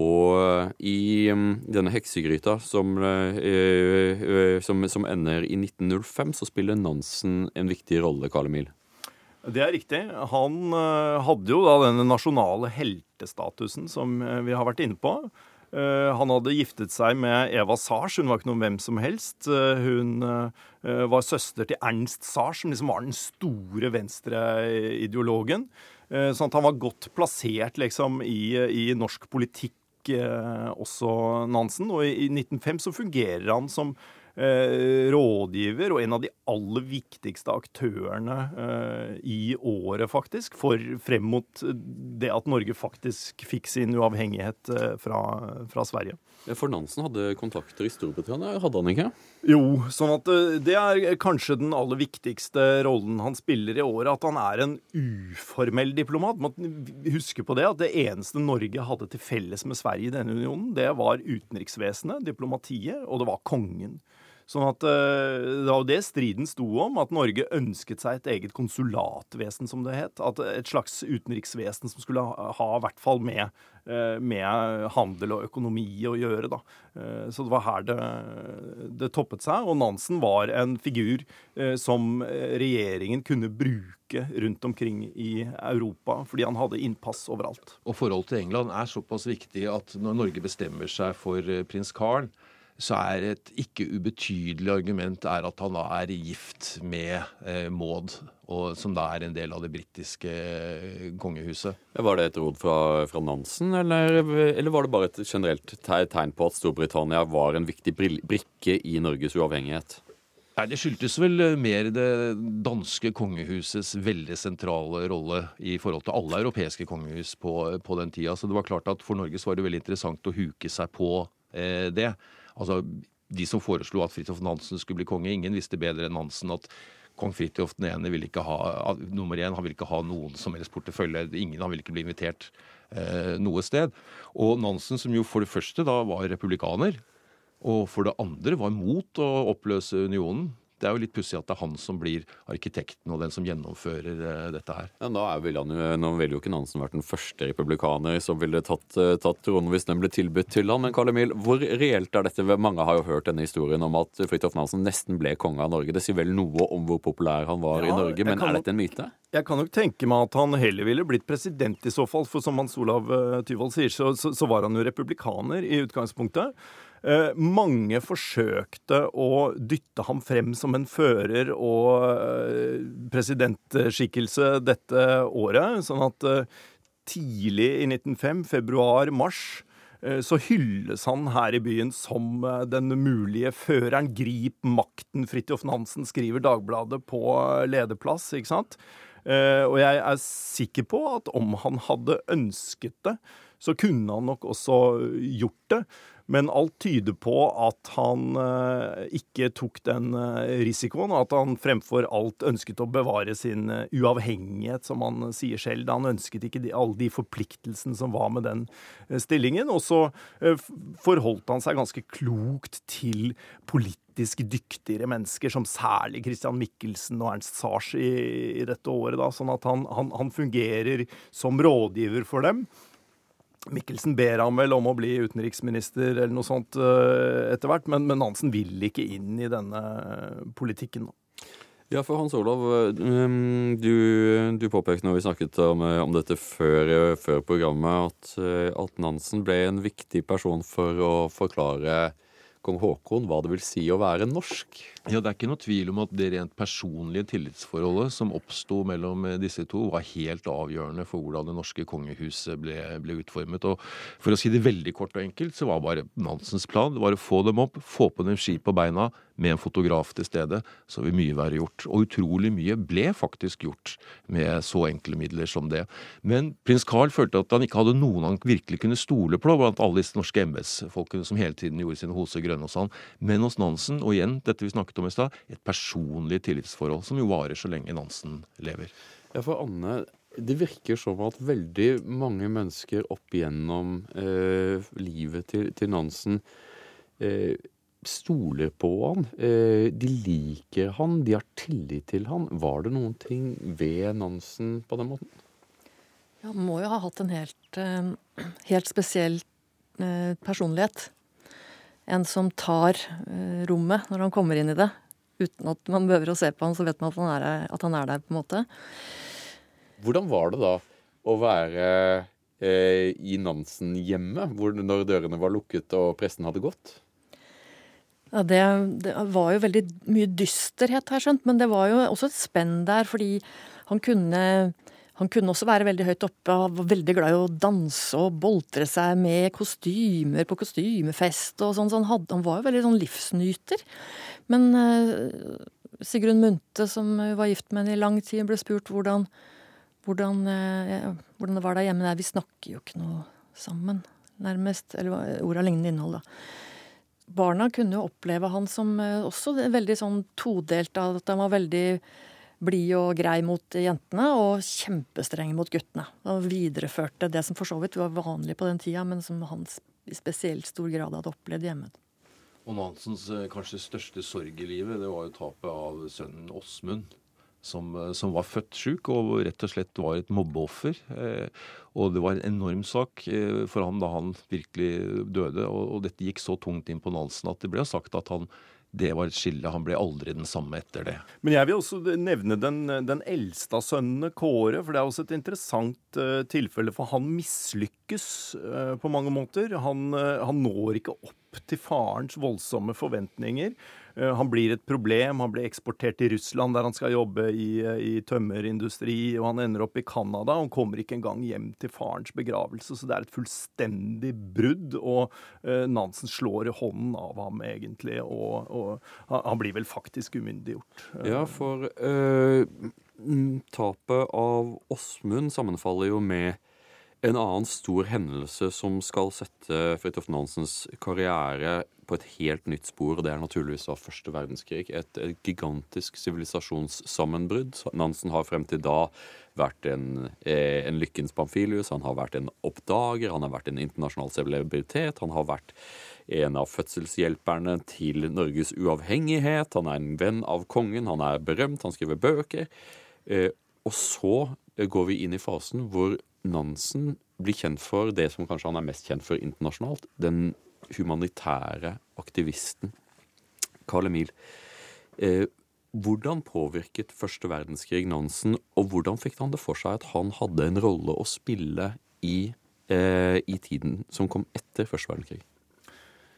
Og i um, denne heksegryta som, uh, som, som, ender i 1905, så spiller Nansen en viktig rolle, Karl Emil. Det er riktig. Han hadde jo da denne nasjonale heltestatusen som vi har vært inne på. Han hadde giftet seg med Eva Sars. Hun var ikke noen hvem som helst. hun var søster til Ernst Sars, som liksom var den store venstreideologen. Eh, sånn at han var godt plassert liksom, i, i norsk politikk eh, også, Nansen. Og i, i 1905 så fungerer han som rådgiver og en av de aller viktigste aktørene eh, i året, faktisk, for frem mot det at Norge faktisk fikk sin uavhengighet eh, fra, fra Sverige. For Nansen hadde kontakter i Storbritannia, hadde han ikke? Jo, sånn at eh, det er kanskje den aller viktigste rollen han spiller i året. At han er en uformell diplomat. Man husker på det at det eneste Norge hadde til felles med Sverige i denne unionen, det var utenriksvesenet, diplomatiet, og det var kongen. Sånn at eh, Det var jo det striden sto om, at Norge ønsket seg et eget konsulatvesen, som det het. At Et slags utenriksvesen som skulle ha i hvert fall med, eh, med handel og økonomi å gjøre. da. Eh, så det var her det, det toppet seg. Og Nansen var en figur som regjeringen kunne bruke rundt omkring i Europa, fordi han hadde innpass overalt. Og forholdet til England er såpass viktig at når Norge bestemmer seg for prins Carl, så er et ikke ubetydelig argument at han da er gift med eh, Maud, og, som da er en del av det britiske eh, kongehuset. Var det et råd fra, fra Nansen, eller, eller, var det bare et generelt tegn på at Storbritannia var en viktig brikke i Norges uavhengighet? Nei, Det skyldtes vel eh, mer det danske kongehusets veldig sentrale rolle i forhold til alle europeiske kongehus på, på den tida. Så det var klart at for Norge så var det veldig interessant å huke seg på eh, det. Altså, De som foreslo at Fridtjof Nansen skulle bli konge, ingen visste bedre enn Nansen at kong Fridtjof 1. ville ikke ha nummer én, han ville ikke ha noen som helst portefølje. Ingen, han ville ikke bli invitert eh, noe sted. Og Nansen, som jo for det første da var republikaner, Og for det andre var mot å oppløse unionen det er jo litt pussig at det er han som blir arkitekten og den som gjennomfører uh, dette her. Ja, da vil han jo, Nå ville jo ikke Nansen vært den første republikaner som ville tatt, uh, tatt tronen hvis den ble tilbudt til han. Men Karl Emil, hvor reelt er dette? Mange har jo hørt denne historien om at Fridtjof Nansen nesten ble konge av Norge. Det sier vel noe om hvor populær han var ja, i Norge, men er dette en myte? Jeg kan nok tenke meg at han heller ville blitt president i så fall. For som Hans Olav uh, Tyvold sier, så, så, så var han jo republikaner i utgangspunktet. Eh, mange forsøkte å dytte ham frem som en fører og eh, presidentskikkelse dette året. Sånn at eh, tidlig i 1905, februar-mars, så hylles han her i byen som den mulige føreren. Grip makten, Fridtjof Nansen, skriver Dagbladet på lederplass, ikke sant? Og jeg er sikker på at om han hadde ønsket det, så kunne han nok også gjort det. Men alt tyder på at han eh, ikke tok den eh, risikoen, og at han fremfor alt ønsket å bevare sin eh, uavhengighet, som han sier selv. Han ønsket ikke de, alle de forpliktelsene som var med den stillingen. Og så forholdt han seg ganske klokt til politisk dyktigere mennesker, som særlig Christian Michelsen og Ernst Sars i, i dette året. Da, sånn at han, han, han fungerer som rådgiver for dem. Mikkelsen ber ham vel om å bli utenriksminister eller noe sånt uh, etter hvert, men, men, Nansen vil ikke inn i denne politikken. Ja, for Hans Olav, um, du, du påpekte når vi snakket om, om dette før, før programmet, at, at, Nansen ble en viktig person for å forklare kong Haakon hva det vil si å være norsk. Ja, Det er ikke noe tvil om at det rent personlige tillitsforholdet som oppsto mellom eh, disse to, var helt avgjørende for hvordan det norske kongehuset ble, ble, utformet. Og For å si det veldig kort og enkelt, så var bare Nansens plan det var å få dem opp, få på dem ski på beina, med en fotograf til stede, så vil mye være gjort. Og utrolig mye ble faktisk gjort med så enkle midler som det. Men prins Carl følte at han ikke hadde noen han virkelig kunne stole på blant alle disse norske embetsfolkene som hele tiden gjorde sine hoser grønne hos han. Men hos Nansen, og igjen dette vi snakket om i stad, et personlig tillitsforhold som jo varer så lenge Nansen lever. Ja, for Anne, det virker som at veldig mange mennesker opp igjennom eh, livet til, til Nansen eh, stoler på han. Eh, de liker han, de har tillit til han. Var det noen ting ved Nansen på den måten? Ja, Han må jo ha hatt en helt, eh, helt spesiell eh, personlighet. En som tar rommet når han kommer inn i det. Uten at man behøver å se på han, så vet man at han er, at han er der. på en måte. Hvordan var det da å være eh, i Nansen-hjemmet, når dørene var lukket og pressen hadde gått? Ja, det, det, var jo veldig mye dysterhet, har jeg skjønt, men det var jo også et spenn der, fordi han kunne, han kunne også være veldig høyt oppe og var veldig glad i å danse og boltre seg med kostymer på kostymefest og sånn. Så han, hadde, han var jo veldig sånn livsnyter. Men uh, Sigrun Munthe, som var gift med henne i lang tid, ble spurt hvordan, hvordan, uh, hvordan det var der hjemme. Nei, vi snakker jo ikke noe sammen, nærmest. Eller ord av lignende innhold, da barna kunne jo oppleve han som eh, også veldig sånn todelt. At han var veldig blid og grei mot jentene og kjempestreng mot guttene. Han videreførte det som for så vidt var vanlig på den tida, men som han i spesielt stor grad hadde opplevd hjemme. Og Nansens eh, kanskje største sorg i livet, det var jo tapet av sønnen Åsmund som, eh, som, var født sjuk og rett og slett var et mobbeoffer. Eh, og det var en enorm sak eh, for ham da han virkelig døde. Og, og dette gikk så tungt inn på Nansen at det ble sagt at han det var et skille. Han ble aldri den samme etter det. Men jeg vil også nevne den, den eldste av sønnene, Kåre. For det er også et interessant uh, tilfelle. For han mislykkes uh, på mange måter. Han, uh, han når ikke opp til farens voldsomme forventninger. Eh, han blir et problem. Han blir eksportert til Russland, der han skal jobbe i, i tømmerindustri. Og han ender opp i Canada. Han kommer ikke engang hjem til farens begravelse. Så det er et fullstendig brudd. Og uh, Nansen slår i hånden av ham, egentlig. Og, og han blir vel faktisk umyndiggjort. Ja, for uh, tapet av Åsmund sammenfaller jo med En annen stor hendelse som skal sette Fridtjof Nansens karriere et helt nytt spor, og det er naturligvis av første verdenskrig. Et, et gigantisk sivilisasjonssammenbrudd. Nansen har frem til da vært en, eh, en lykkens Pamfilius, han har vært en oppdager, han har vært en internasjonal celebritet, han har vært en av fødselshjelperne til Norges uavhengighet, han er en venn av kongen, han er berømt, han skriver bøker. Eh, og så går vi inn i fasen hvor Nansen blir kjent for det som kanskje han er mest kjent for internasjonalt. Den humanitære aktivisten. Karl Emil, eh, hvordan påvirket første verdenskrig Nansen, og hvordan fikk han det for seg at han hadde en rolle å spille i, eh, i tiden som kom etter første verdenskrig?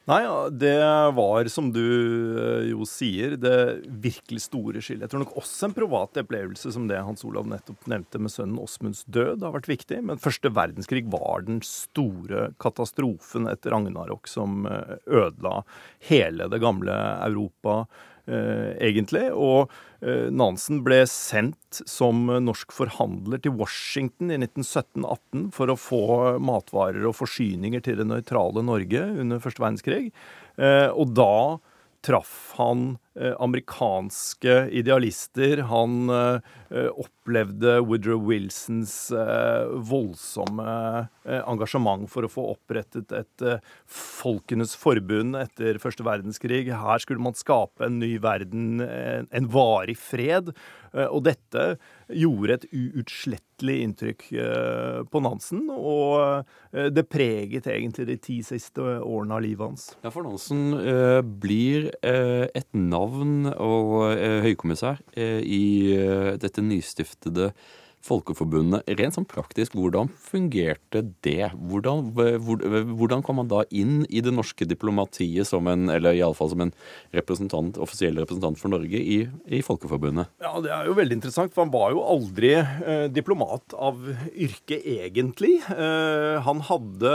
Nei, det var, som du eh, jo sier, det virkelig store skillet. Jeg tror nok også en privat opplevelse som det Hans Olav nettopp nevnte med sønnen Åsmunds død, har vært viktig. Men første verdenskrig var den store katastrofen etter Ragnarok som eh, ødela hele det gamle Europa egentlig. Og eh, Nansen ble sendt som norsk forhandler til Washington i 1917-18 for å få matvarer og forsyninger til det nøytrale Norge under første verdenskrig. Eh, og da traff han eh, amerikanske idealister. Han eh, opplevde Woodrow Wilsons eh, voldsomme engasjement for å få opprettet et folkenes forbund etter første verdenskrig. Her skulle man skape en ny verden, en varig fred. Og dette gjorde et uutslettelig inntrykk eh, på Nansen. Og eh, det preget egentlig de ti siste årene av livet hans. Ja, for Nansen eh, blir et navn og eh, høykommissær i dette nystiftede Folkeforbundet. Rent sånn praktisk, hvordan fungerte det? Hvordan, hvordan, kom man da inn i det norske diplomatiet som en, eller iallfall som en representant, offisiell representant for Norge i, i, Folkeforbundet? Ja, Det er jo veldig interessant, for han var jo aldri eh, diplomat av yrke, egentlig. Eh, han hadde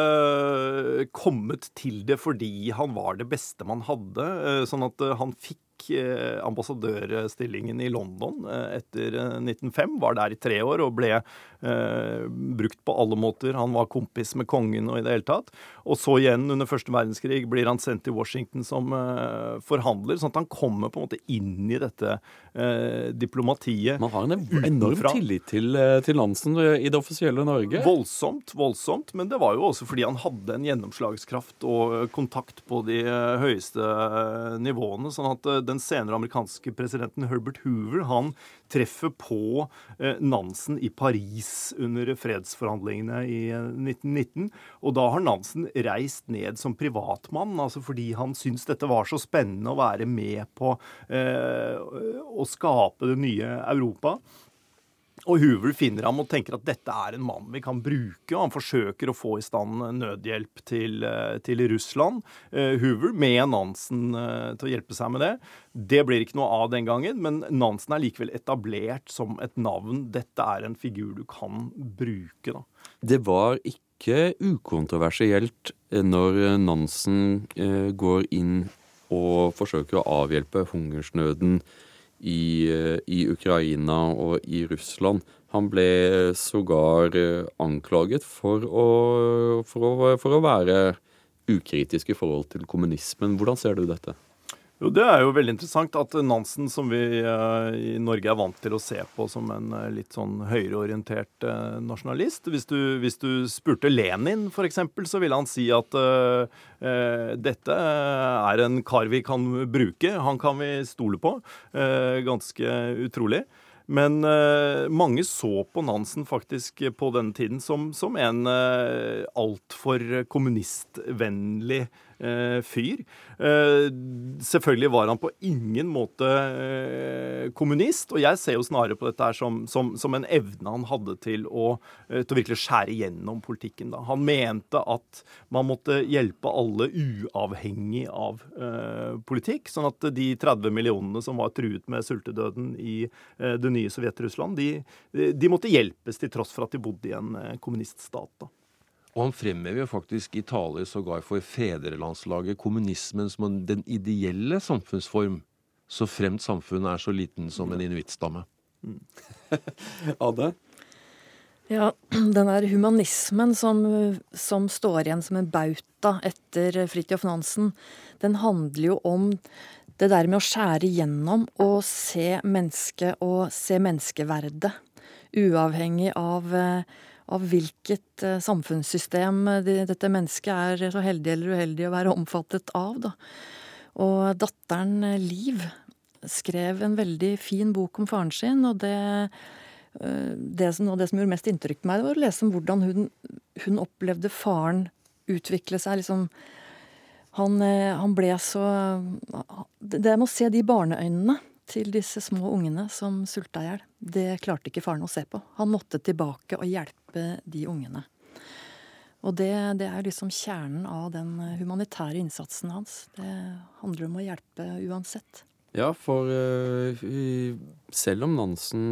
kommet til det fordi han var det beste man hadde, eh, sånn at eh, han fikk Eh, ambassadørstillingen i London eh, etter 1905. Eh, var der i tre år og ble eh, brukt på alle måter. Han var kompis med kongen og i det hele tatt. Og så igjen under første verdenskrig blir han sendt til Washington som eh, forhandler, sånn at han kommer på en måte inn i dette eh, diplomatiet. Man har en enorm utenfra. tillit til, til Nansen i det offisielle Norge? Voldsomt, voldsomt. Men det var jo også fordi han hadde en gjennomslagskraft og kontakt på de høyeste nivåene. sånn at den senere amerikanske presidenten Herbert Hoover han treffer på eh, Nansen i Paris under fredsforhandlingene i 1919. Eh, og da har Nansen reist ned som privatmann, altså fordi han syntes dette var så spennende å være med på eh, å skape det nye Europa. Og Hoover finner ham og tenker at dette er en mann vi kan bruke. og Han forsøker å få i stand nødhjelp til, eh, til Russland. Huvel Hoover med Nansen uh, til å hjelpe seg med det. Det blir ikke noe av den gangen, men Nansen er likevel etablert som et navn. Dette er en figur du kan bruke. da. Det var ikke ukontroversielt når Nansen går inn og forsøker å avhjelpe hungersnøden i, eh, i Ukraina og i Russland. Han ble sågar eh, anklaget for å, for å, for å være ukritisk i forhold til kommunismen. Hvordan ser du dette? Jo, Det er jo veldig interessant at Nansen, som vi uh, i Norge er vant til å se på som en uh, litt sånn høyreorientert uh, nasjonalist Hvis du, hvis du spurte Lenin, f.eks., så ville han si at dette er en kar vi kan bruke. Han kan vi stole på. ganske utrolig. Men uh, mange så på Nansen faktisk på denne tiden som, som en uh, altfor kommunistvennlig uh, fyr. Uh, selvfølgelig var han på ingen måte kommunist, og jeg ser jo snarere på dette her som, som, som en evne han hadde til å, til å virkelig skjære gjennom politikken. Da. Han mente at man måtte hjelpe alle uavhengig av politikk, sånn at de 30 millionene som var truet med sultedøden i det nye Sovjet-Russland, de, de, måtte hjelpes til tross for at de bodde i en eh, kommuniststat. da. Og han fremhever jo faktisk i taler sågar for fedrelandslaget kommunismen som den ideelle samfunnsform, så fremt samfunnet er så liten som en inuittstamme. Mm. Ade? Ja, den der humanismen som, som står igjen som en bauta etter Fridtjof Nansen, den handler jo om det der med å skjære igjennom og se mennesket og se menneskeverdet. Uavhengig av, av hvilket eh, samfunnssystem dette mennesket er så heldig eller uheldig å være omfattet av. Da. Og datteren Liv skrev en veldig fin bok om faren sin, og det Eh, det som, det som gjorde mest inntrykk på meg, var å lese om hvordan hun, hun opplevde faren utvikle seg. liksom han, eh, han, ble så Det med å se de barneøynene til disse små ungene som sulta i hjel, det klarte ikke faren å se på. Han måtte tilbake og hjelpe de ungene. Og det, det er liksom kjernen av den humanitære innsatsen hans. Det handler om å hjelpe uansett. Ja, for uh, selv om Nansen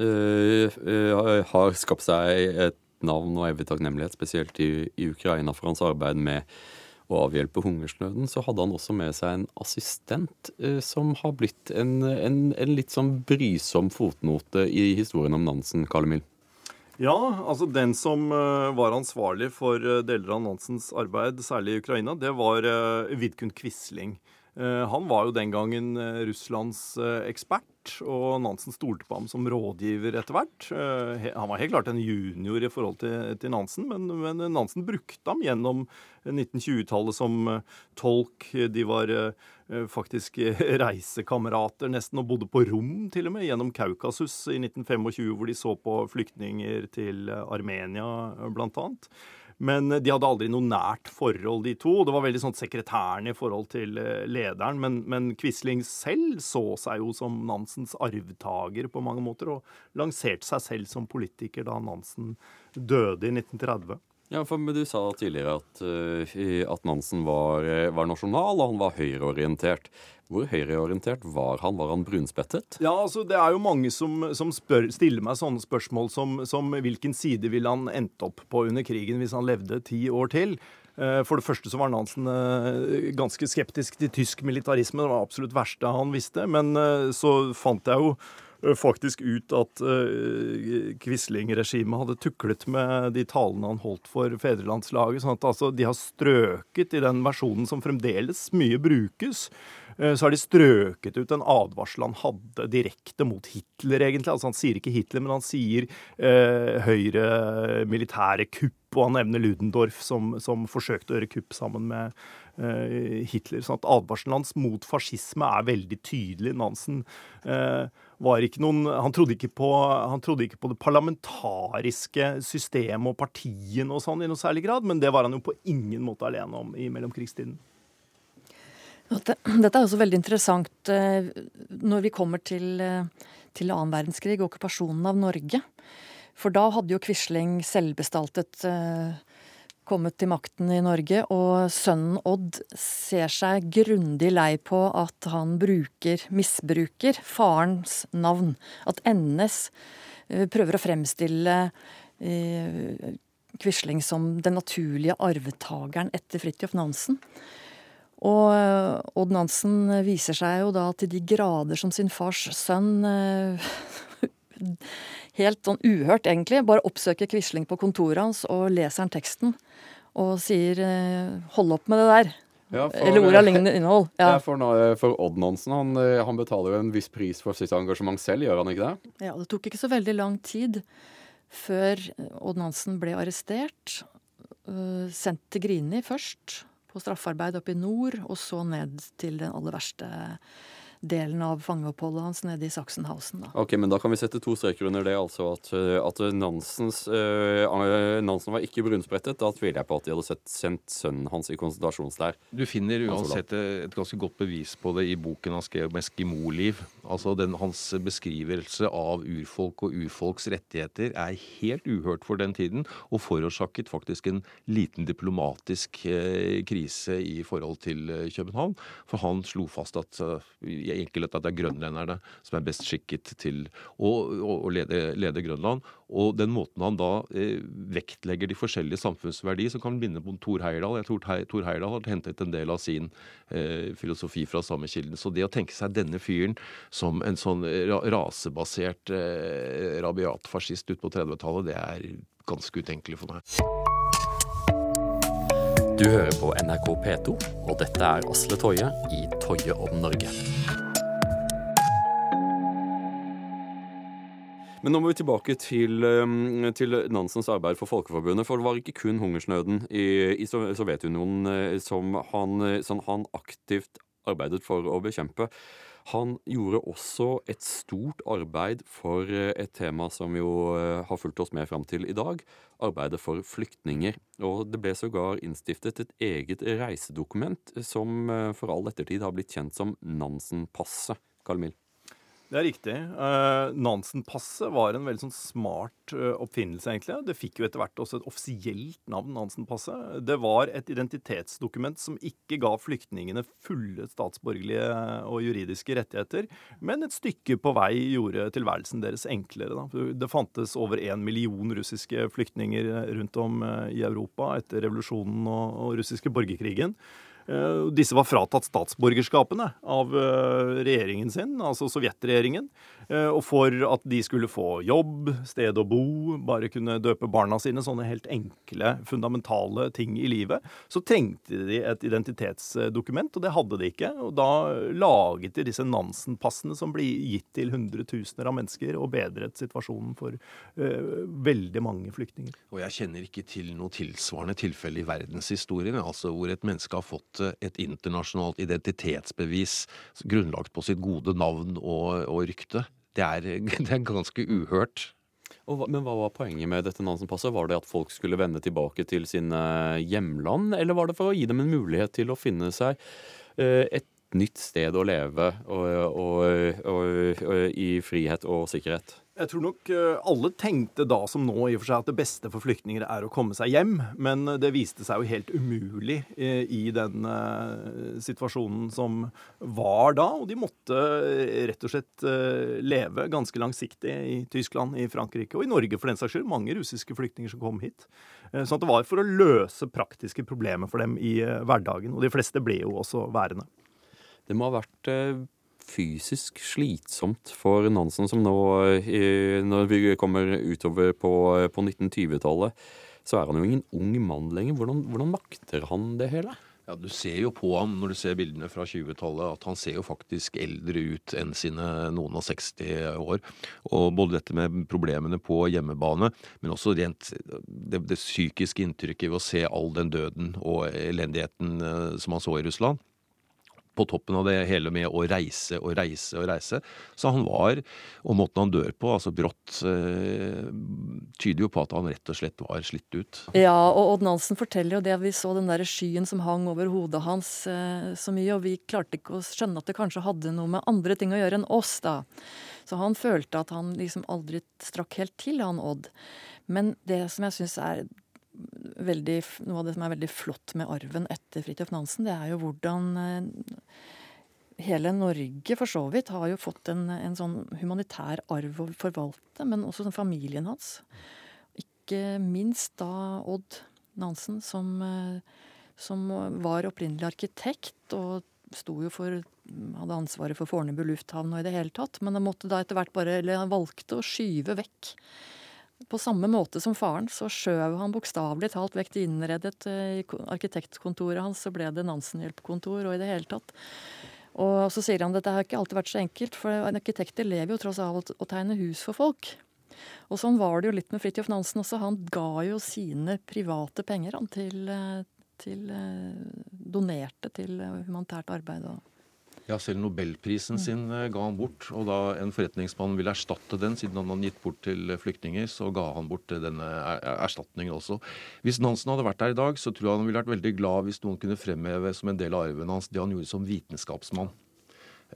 uh, har skapt seg et navn og evig takknemlighet, spesielt i, i, Ukraina for hans arbeid med å avhjelpe hungersnøden, så hadde han også med seg en assistent uh, som har blitt en, en, en, litt sånn brysom fotnote i historien om Nansen, Karl Emil. Ja, altså den som var ansvarlig for deler av Nansens arbeid, særlig i Ukraina, det var Vidkun Quisling. Han var jo den gangen Russlands ekspert og Nansen stolte på ham som rådgiver etter hvert. Eh, han var helt klart en junior i forhold til, til Nansen, men, men, Nansen brukte ham gjennom 1920-tallet som eh, tolk. De var eh, faktisk reisekamerater nesten, og bodde på rom til og med, gjennom Kaukasus i 1925, hvor de så på flyktninger til Armenia, blant annet. Men de hadde aldri noe nært forhold, de to. Det var veldig sånn sekretæren i forhold til eh, lederen. Men, men Quisling selv så seg jo som Nansens arvtaker på mange måter, og lanserte seg selv som politiker da Nansen døde i 1930. Ja, for Du sa tidligere at, uh, at Nansen var, eh, var, nasjonal, og han var høyreorientert. Hvor høyreorientert var han? Var han brunspettet? Ja, altså Det er jo mange som, som spør, stiller meg sånne spørsmål som, som hvilken side ville han endt opp på under krigen hvis han levde ti år til? Eh, for det første så var Nansen ganske skeptisk til tysk militarisme. Det var absolutt verste han visste. Men så fant jeg jo Eh, faktisk ut at uh, Quisling-regimet hadde tuklet med de talene han holdt for fedrelandslaget. sånn at altså, de har strøket i den versjonen som fremdeles mye brukes. Uh, så har de strøket ut en advarsel han hadde direkte mot Hitler, egentlig. Altså Han sier ikke Hitler, men han sier uh, høyre militære kupp, og han nevner Ludendorff som, som forsøkte å gjøre kupp sammen med Hitler. sånn at Advarselen hans mot fascisme er veldig tydelig. Nansen eh, var ikke noen han trodde ikke, på, han trodde ikke på det parlamentariske systemet og partiene og sånn i noe særlig grad, men det var han jo på ingen måte alene om i mellomkrigstiden. Dette er også veldig interessant eh, når vi kommer til, eh, til annen verdenskrig og okkupasjonen av Norge. For da hadde jo Quisling selvbestaltet uh, kommet til makten i Norge, og sønnen Odd ser seg grundig lei på at han bruker, misbruker, farens navn. At NS eh, prøver å fremstille eh, Quisling som den naturlige arvetageren etter Fridtjof Nansen. Og eh, Odd Nansen viser seg jo da til de grader som sin fars sønn helt sånn uhørt, egentlig. Bare oppsøker Quisling på kontoret hans og leser han teksten. Og sier eh, 'hold opp med det der'. Ja, for, Eller ord av lignende innhold. Ja. ja for, for, Odd Nansen, han, eh, han, betaler jo en viss pris for sitt engasjement selv, gjør han ikke det? Ja, det tok ikke så veldig lang tid før Odd Nansen ble arrestert. Sendt til Grini først, på straffarbeid oppe i nord, og så ned til den aller verste delen av fangeoppholdet hans nede i Sachsenhausen. Da. Ok, men da kan vi sette to streker under det, altså at, eh, at Nansens, uh, Nansen var ikke brunsprettet. Da tviler jeg på at de hadde sett, sendt sønnen hans i konsentrasjonsleir. Du finner uansett et ganske godt bevis på det i boken han skrev om Eskimo-liv. Altså den, hans beskrivelse av urfolk og urfolks rettigheter er helt uhørt for den tiden, og forårsaket faktisk en liten diplomatisk eh, krise i forhold til København. For han slo fast at uh, enkelt at det er grønlenderne som er best skikket til å, å, lede, lede, Grønland. Og den måten han da eh, vektlegger de forskjellige samfunnsverdier, som kan minne på Thor Heyerdahl. Jeg tror Thor Heyerdahl har hentet en del av sin eh, filosofi fra samme kilden. Så det å tenke seg denne fyren som en sånn rasebasert eh, rabiat fascist ut på 30-tallet, det er ganske utenkelig for meg. Du hører på NRK P2, og dette er Asle Toje i Toje om Norge. Men nå må vi tilbake til, um, til, Nansens arbeid for Folkeforbundet. For det var ikke kun hungersnøden i, i Sovjetunionen eh, som han, eh, som han aktivt arbeidet for å bekjempe. Han gjorde også et stort arbeid for eh, et tema som jo eh, har fulgt oss med fram til i dag, arbeidet for flyktninger. Og det ble sågar innstiftet et eget reisedokument som eh, for all ettertid har blitt kjent som Nansen-passet. Karl Mill. Det er riktig. Uh, Nansen-passet var en veldig sånn smart uh, oppfinnelse, egentlig. Det fikk jo etter hvert også et offisielt navn, Nansen-passet. Det var et identitetsdokument som ikke ga flyktningene fulle statsborgerlige og juridiske rettigheter, men et stykke på vei gjorde tilværelsen deres enklere. Da. Det fantes over én million russiske flyktninger rundt om uh, i Europa etter revolusjonen og, og russiske borgerkrigen. Eh, disse var fratatt statsborgerskapene av eh, regjeringen sin, altså sovjetregjeringen. Eh, og for at de skulle få jobb, sted å bo, bare kunne døpe barna sine, sånne helt enkle, fundamentale ting i livet, så trengte de et identitetsdokument, og det hadde de ikke. Og da laget de disse Nansen-passene som ble gitt til hundretusener av mennesker, og bedret situasjonen for uh, veldig mange flyktninger. Og jeg kjenner ikke til noe tilsvarende tilfelle i verdenshistorien, altså hvor et menneske har fått et internasjonalt identitetsbevis grunnlagt på sitt gode navn og, og rykte det er, det er ganske uhørt. Og, men hva var poenget med dette Nansen-passet? Var det at folk skulle vende tilbake til sine hjemland, eller var det for å gi dem en mulighet til å finne seg eh, et nytt sted å leve og, og, og, i frihet og sikkerhet? Jeg tror nok eh, alle tenkte da som nå i og for seg at det beste for flyktninger er å komme seg hjem, men det viste seg jo helt umulig eh, i den eh, situasjonen som var da. Og de måtte rett og slett leve ganske langsiktig i Tyskland, i Frankrike og i Norge for den saks skyld. Mange russiske flyktninger som kom hit. Sånn at det var for å løse praktiske problemer for dem i hverdagen. Og de fleste ble jo også værende. Det må ha vært fysisk slitsomt for Nansen, som nå, når vi kommer utover på, på 1920-tallet, så er han jo ingen ung mann lenger. Hvordan, hvordan makter han det hele? Ja, Du ser jo på ham når du ser bildene fra 20-tallet at han ser jo faktisk eldre ut enn sine noen og 60 år. Og både dette med problemene på hjemmebane, men også rent det, det psykiske inntrykket ved å se all den døden og elendigheten eh, som han så i Russland på toppen av det hele med å reise og reise og reise. Så han var, og måten han dør på, altså brått, eh, tyder jo på at han rett og slett var slitt ut. Ja, og Odd Nansen forteller jo det. Vi så den der skyen som hang over hodet hans eh, så mye, og vi klarte ikke å skjønne at det kanskje hadde noe med andre ting å gjøre enn oss, da. Så han følte at han liksom aldri strakk helt til, han Odd. Men det som jeg syns er veldig, noe av det som er veldig flott med arven etter Fridtjof Nansen, det er jo hvordan eh, hele Norge for så vidt har jo fått en, en sånn humanitær arv å forvalte, men også sånn familien hans. Ikke minst da Odd Nansen, som, eh, som var opprinnelig arkitekt og sto jo for hadde ansvaret for Fornebu lufthavn og i det hele tatt, men han måtte da etter hvert bare, eller han valgte å skyve vekk på samme måte som faren så skjøv han bokstavelig talt vekk det innredet eh, i arkitektkontoret hans, så ble det Nansen-hjelpkontor og i det hele tatt. Og så sier han at dette har ikke alltid vært så enkelt, for arkitekter lever jo tross alt å tegne hus for folk. Og sånn var det jo litt med Fridtjof Nansen også. Han ga jo sine private penger han, til, eh, til eh, Donerte til humanitært arbeid. og ja, selv nobelprisen sin eh, ga han bort. Og da en forretningsmann ville erstatte den, siden han hadde gitt bort til flyktninger, så ga han bort denne erstatningen også. Hvis Nansen hadde vært der i dag, så tror jeg han ville vært veldig glad hvis noen kunne fremheve som en del av arven hans det han gjorde som vitenskapsmann.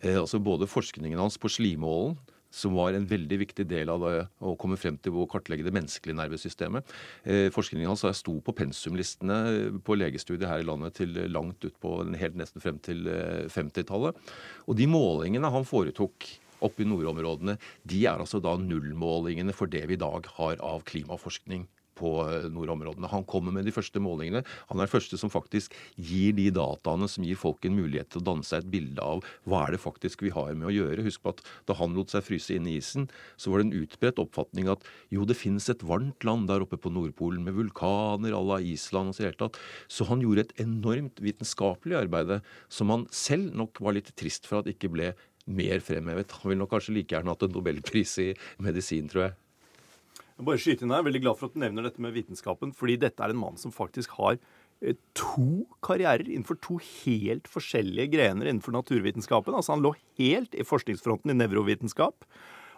Eh, altså Både forskningen hans på slimålen, som var en veldig viktig del av det å komme frem til å kartlegge det menneskelige nervesystemet. Eh, forskningen hans sto på pensumlistene på legestudiet her i landet til langt utpå helt nesten frem til 50-tallet. Og de målingene han foretok oppe i nordområdene, de er altså da nullmålingene for det vi i dag har av klimaforskning på eh, nordområdene. Han kommer med de første målingene. Han er den første som faktisk gir de dataene som gir folk en mulighet til å danne seg et bilde av hva er det faktisk vi har med å gjøre. Husk på at da han lot seg fryse inn i isen, så var det en utbredt oppfatning at jo, det finnes et varmt land der oppe på Nordpolen med vulkaner à la Island og så hele tatt. Så han gjorde et enormt vitenskapelig arbeid som han selv nok var litt trist for at ikke ble mer fremhevet. Han ville nok kanskje like gjerne hatt en nobelpris i medisin, tror jeg. Bare skyte inn her. Veldig glad for at du nevner dette med vitenskapen, fordi dette er en mann som faktisk har eh, to karrierer innenfor to helt forskjellige grener innenfor naturvitenskapen. Altså Han lå helt i forskningsfronten i nevrovitenskap.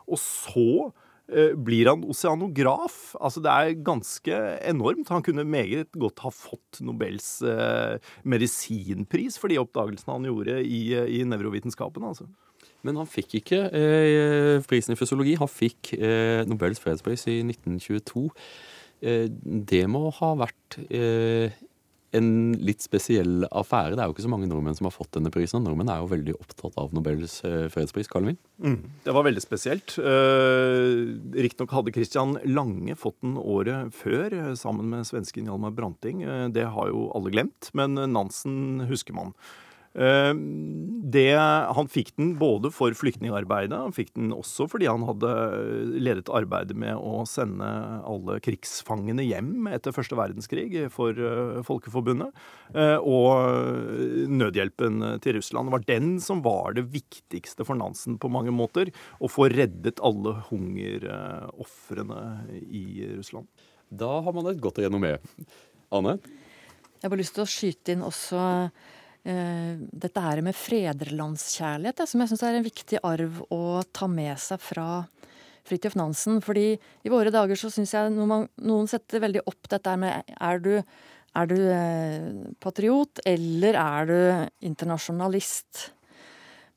Og så eh, blir han oseanograf. Altså Det er ganske enormt. Han kunne meget godt ha fått Nobels eh, medisinpris for de oppdagelsene han gjorde i, i nevrovitenskapen. altså. Men han fikk ikke eh, prisen i fysiologi. Han fikk eh, Nobels fredspris i 1922. Eh, det må ha vært eh, en litt spesiell affære. Det er jo ikke så mange nordmenn som har fått denne prisen. Nordmenn er jo veldig opptatt av Nobels eh, fredspris. Karl mm, det var veldig spesielt. Eh, Riktignok hadde Christian Lange fått den året før, sammen med svensken Hjalmar Branting. Det har jo alle glemt, men Nansen husker man. Eh, det, han fikk den både for flyktningarbeidet, han fikk den også fordi han hadde ledet arbeidet med å sende alle krigsfangene hjem etter første verdenskrig for eh, Folkeforbundet, eh, og nødhjelpen til Russland. Det var den som var det viktigste for Nansen på mange måter. Å få reddet alle hungerofrene i Russland. Da har man et godt renommé. Anne? Jeg har bare lyst til å skyte inn også Eh, dette her med fredrelandskjærlighet, som jeg syns er en viktig arv å ta med seg fra Fridtjof Nansen. Fordi i våre dager så syns jeg noen, noen, setter veldig opp dette med er du, er du eh, patriot, eller er du internasjonalist?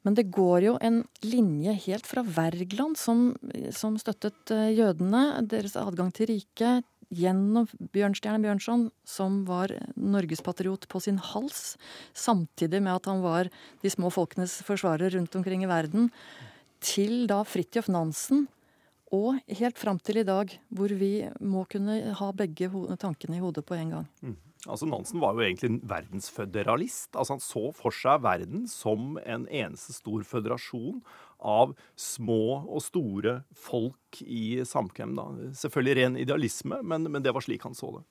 Men det går jo en linje helt fra Wergeland, som, som støttet eh, jødene, deres adgang til riket, gjennom Bjørnstjerne Bjørnson, som var norgespatriot på sin hals, samtidig med at han var de små folkenes forsvarer rundt omkring i verden, til da Fridtjof Nansen, og helt fram til i dag, hvor vi må kunne ha begge tankene i hodet på en gang. Mm. Altså Nansen var jo egentlig en verdensføderalist. Altså Han så for seg verden som en eneste stor føderasjon av små og store folk i samkvem. da. Selvfølgelig ren idealisme, men, men, det var slik han så det.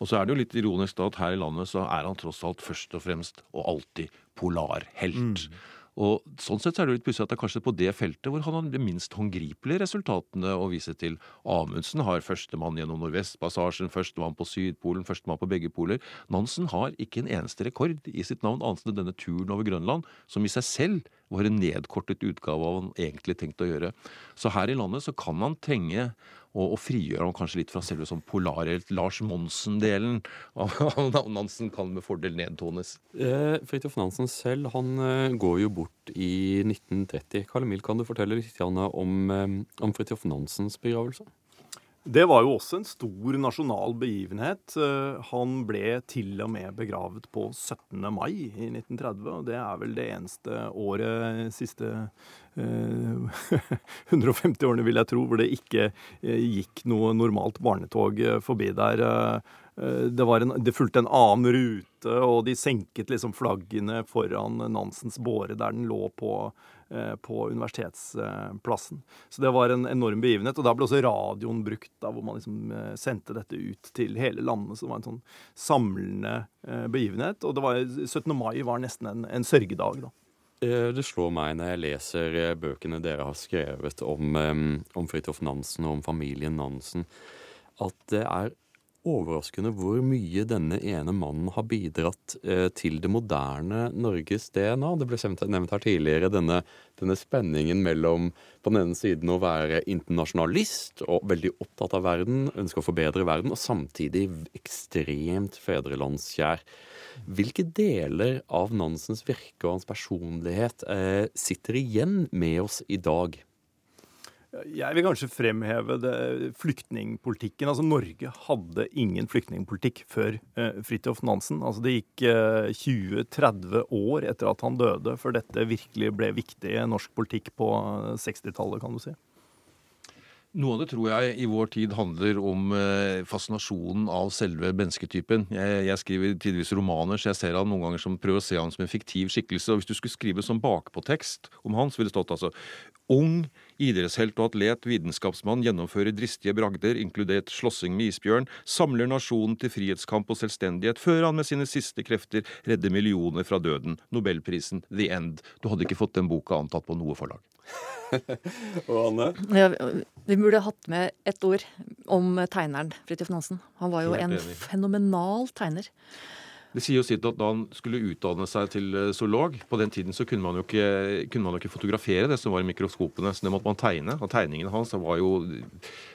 Og så er det jo litt ironisk da at her i landet så er han tross alt først og fremst og alltid polarhelt. Mm. Og sånn sett så er det litt pussig at det er kanskje på det feltet hvor han har de minst håndgripelige resultatene å vise til. Amundsen har førstemann gjennom Nordvestpassasjen, førstemann på Sydpolen, førstemann på begge poler. Nansen har ikke en eneste rekord i sitt navn annet enn denne turen over Grønland, som i seg selv var en nedkortet utgave av hva han egentlig tenkte å gjøre. Så her i landet så kan han trenge og, og frigjøre ham kanskje litt fra selve sånn polarhelt Lars Monsen-delen av Nansen kan med fordel nedtones. Eh, Fridtjof Nansen selv han eh, går jo bort i 1930. Karl Emil, kan du fortelle litt om, eh, om Fridtjof Nansens begravelse? Det var jo også en stor nasjonal begivenhet. Eh, han ble til og med begravet på 17. mai i 1930. og Det er vel det eneste året siste eh, 150 årene, vil jeg tro, hvor det ikke eh, gikk noe normalt barnetog eh, forbi der. Det, en, det, fulgte en annen rute, og de senket liksom flaggene foran Nansens båre der den lå på på universitetsplassen. Så det var en enorm begivenhet. Og da ble også radioen brukt, da, hvor man liksom eh, sendte dette ut til hele landet. Så det var en sånn samlende eh, begivenhet. Og var, 17. mai var nesten en, en sørgedag, da. Det slår meg når jeg leser bøkene dere har skrevet om, om Fridtjof Nansen og om familien Nansen, at det er overraskende hvor mye denne ene mannen har bidratt eh, til det moderne Norges DNA. Det ble nevnt her tidligere denne, denne, spenningen mellom på den ene siden å være internasjonalist og veldig opptatt av verden, ønske å forbedre verden, og samtidig ekstremt fedrelandskjær. Hvilke deler av Nansens virke og hans personlighet eh, sitter igjen med oss i dag? Jeg vil kanskje fremheve det, flyktningpolitikken. Altså Norge hadde ingen flyktningpolitikk før eh, Fridtjof Nansen. Altså Det gikk eh, 20-30 år etter at han døde før dette virkelig ble viktig i norsk politikk på 60-tallet, kan du si. Noe av det tror jeg i vår tid handler om eh, fascinasjonen av selve mennesketypen. Jeg, jeg, skriver tidvis romaner, så jeg ser han noen ganger som prøver å se han som en fiktiv skikkelse. og Hvis du skulle skrive som bakpåtekst om han, så ville det stått altså Ung, idrettshelt og atlet, vitenskapsmann, gjennomfører dristige bragder, inkludert slåssing med isbjørn, samler nasjonen til frihetskamp og selvstendighet, før han med sine siste krefter redder millioner fra døden. Nobelprisen The End. Du hadde ikke fått den boka antatt på noe forlag. og Anne? Ja, vi burde hatt med et ord om tegneren Fridtjof Nansen. Han var jo en fenomenal tegner. Det sier jo sitt at Da han skulle utdanne seg til eh, zoolog På den tiden så kunne man, jo ikke, man jo ikke fotografere det som var i mikroskopene, så det måtte man tegne. Og tegningene hans var jo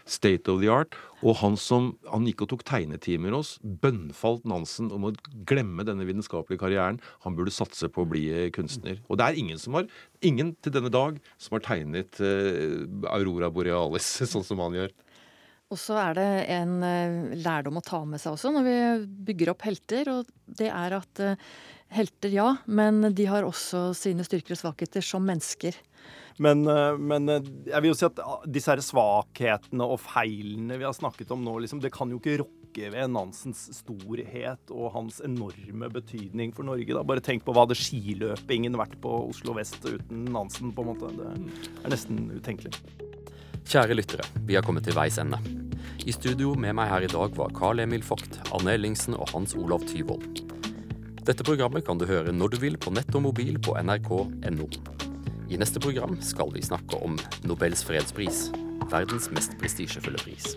state of the art. Og han som han gikk og tok tegnetimer hos, bønnfalt Nansen om å glemme denne vitenskapelige karrieren. Han burde satse på å bli eh, kunstner. Og det er ingen som har, ingen til denne dag som har tegnet uh, Aurora Borealis sånn som han gjør. Og så er det en eh, lærdom å ta med seg også når vi bygger opp helter, og det er at eh, helter, ja, men de har også sine styrker og svakheter som mennesker. Men, eh, men, jeg vil jo si at disse her svakhetene og feilene vi har snakket om nå, liksom, det kan jo ikke rokke ved Nansens storhet og hans enorme betydning for Norge. Da. Bare tenk på hva hadde skiløpingen vært på Oslo vest uten Nansen, på en måte. Det er nesten utenkelig. Kjære lyttere, vi har kommet til veis ende. I studio med meg her i dag var Carl Emil Vogt, Anne Ellingsen og Hans Olav Tyvold. Dette programmet kan du høre når du vil på nett og mobil på nrk.no. I neste program skal vi snakke om Nobels fredspris, verdens mest prestisjefulle pris.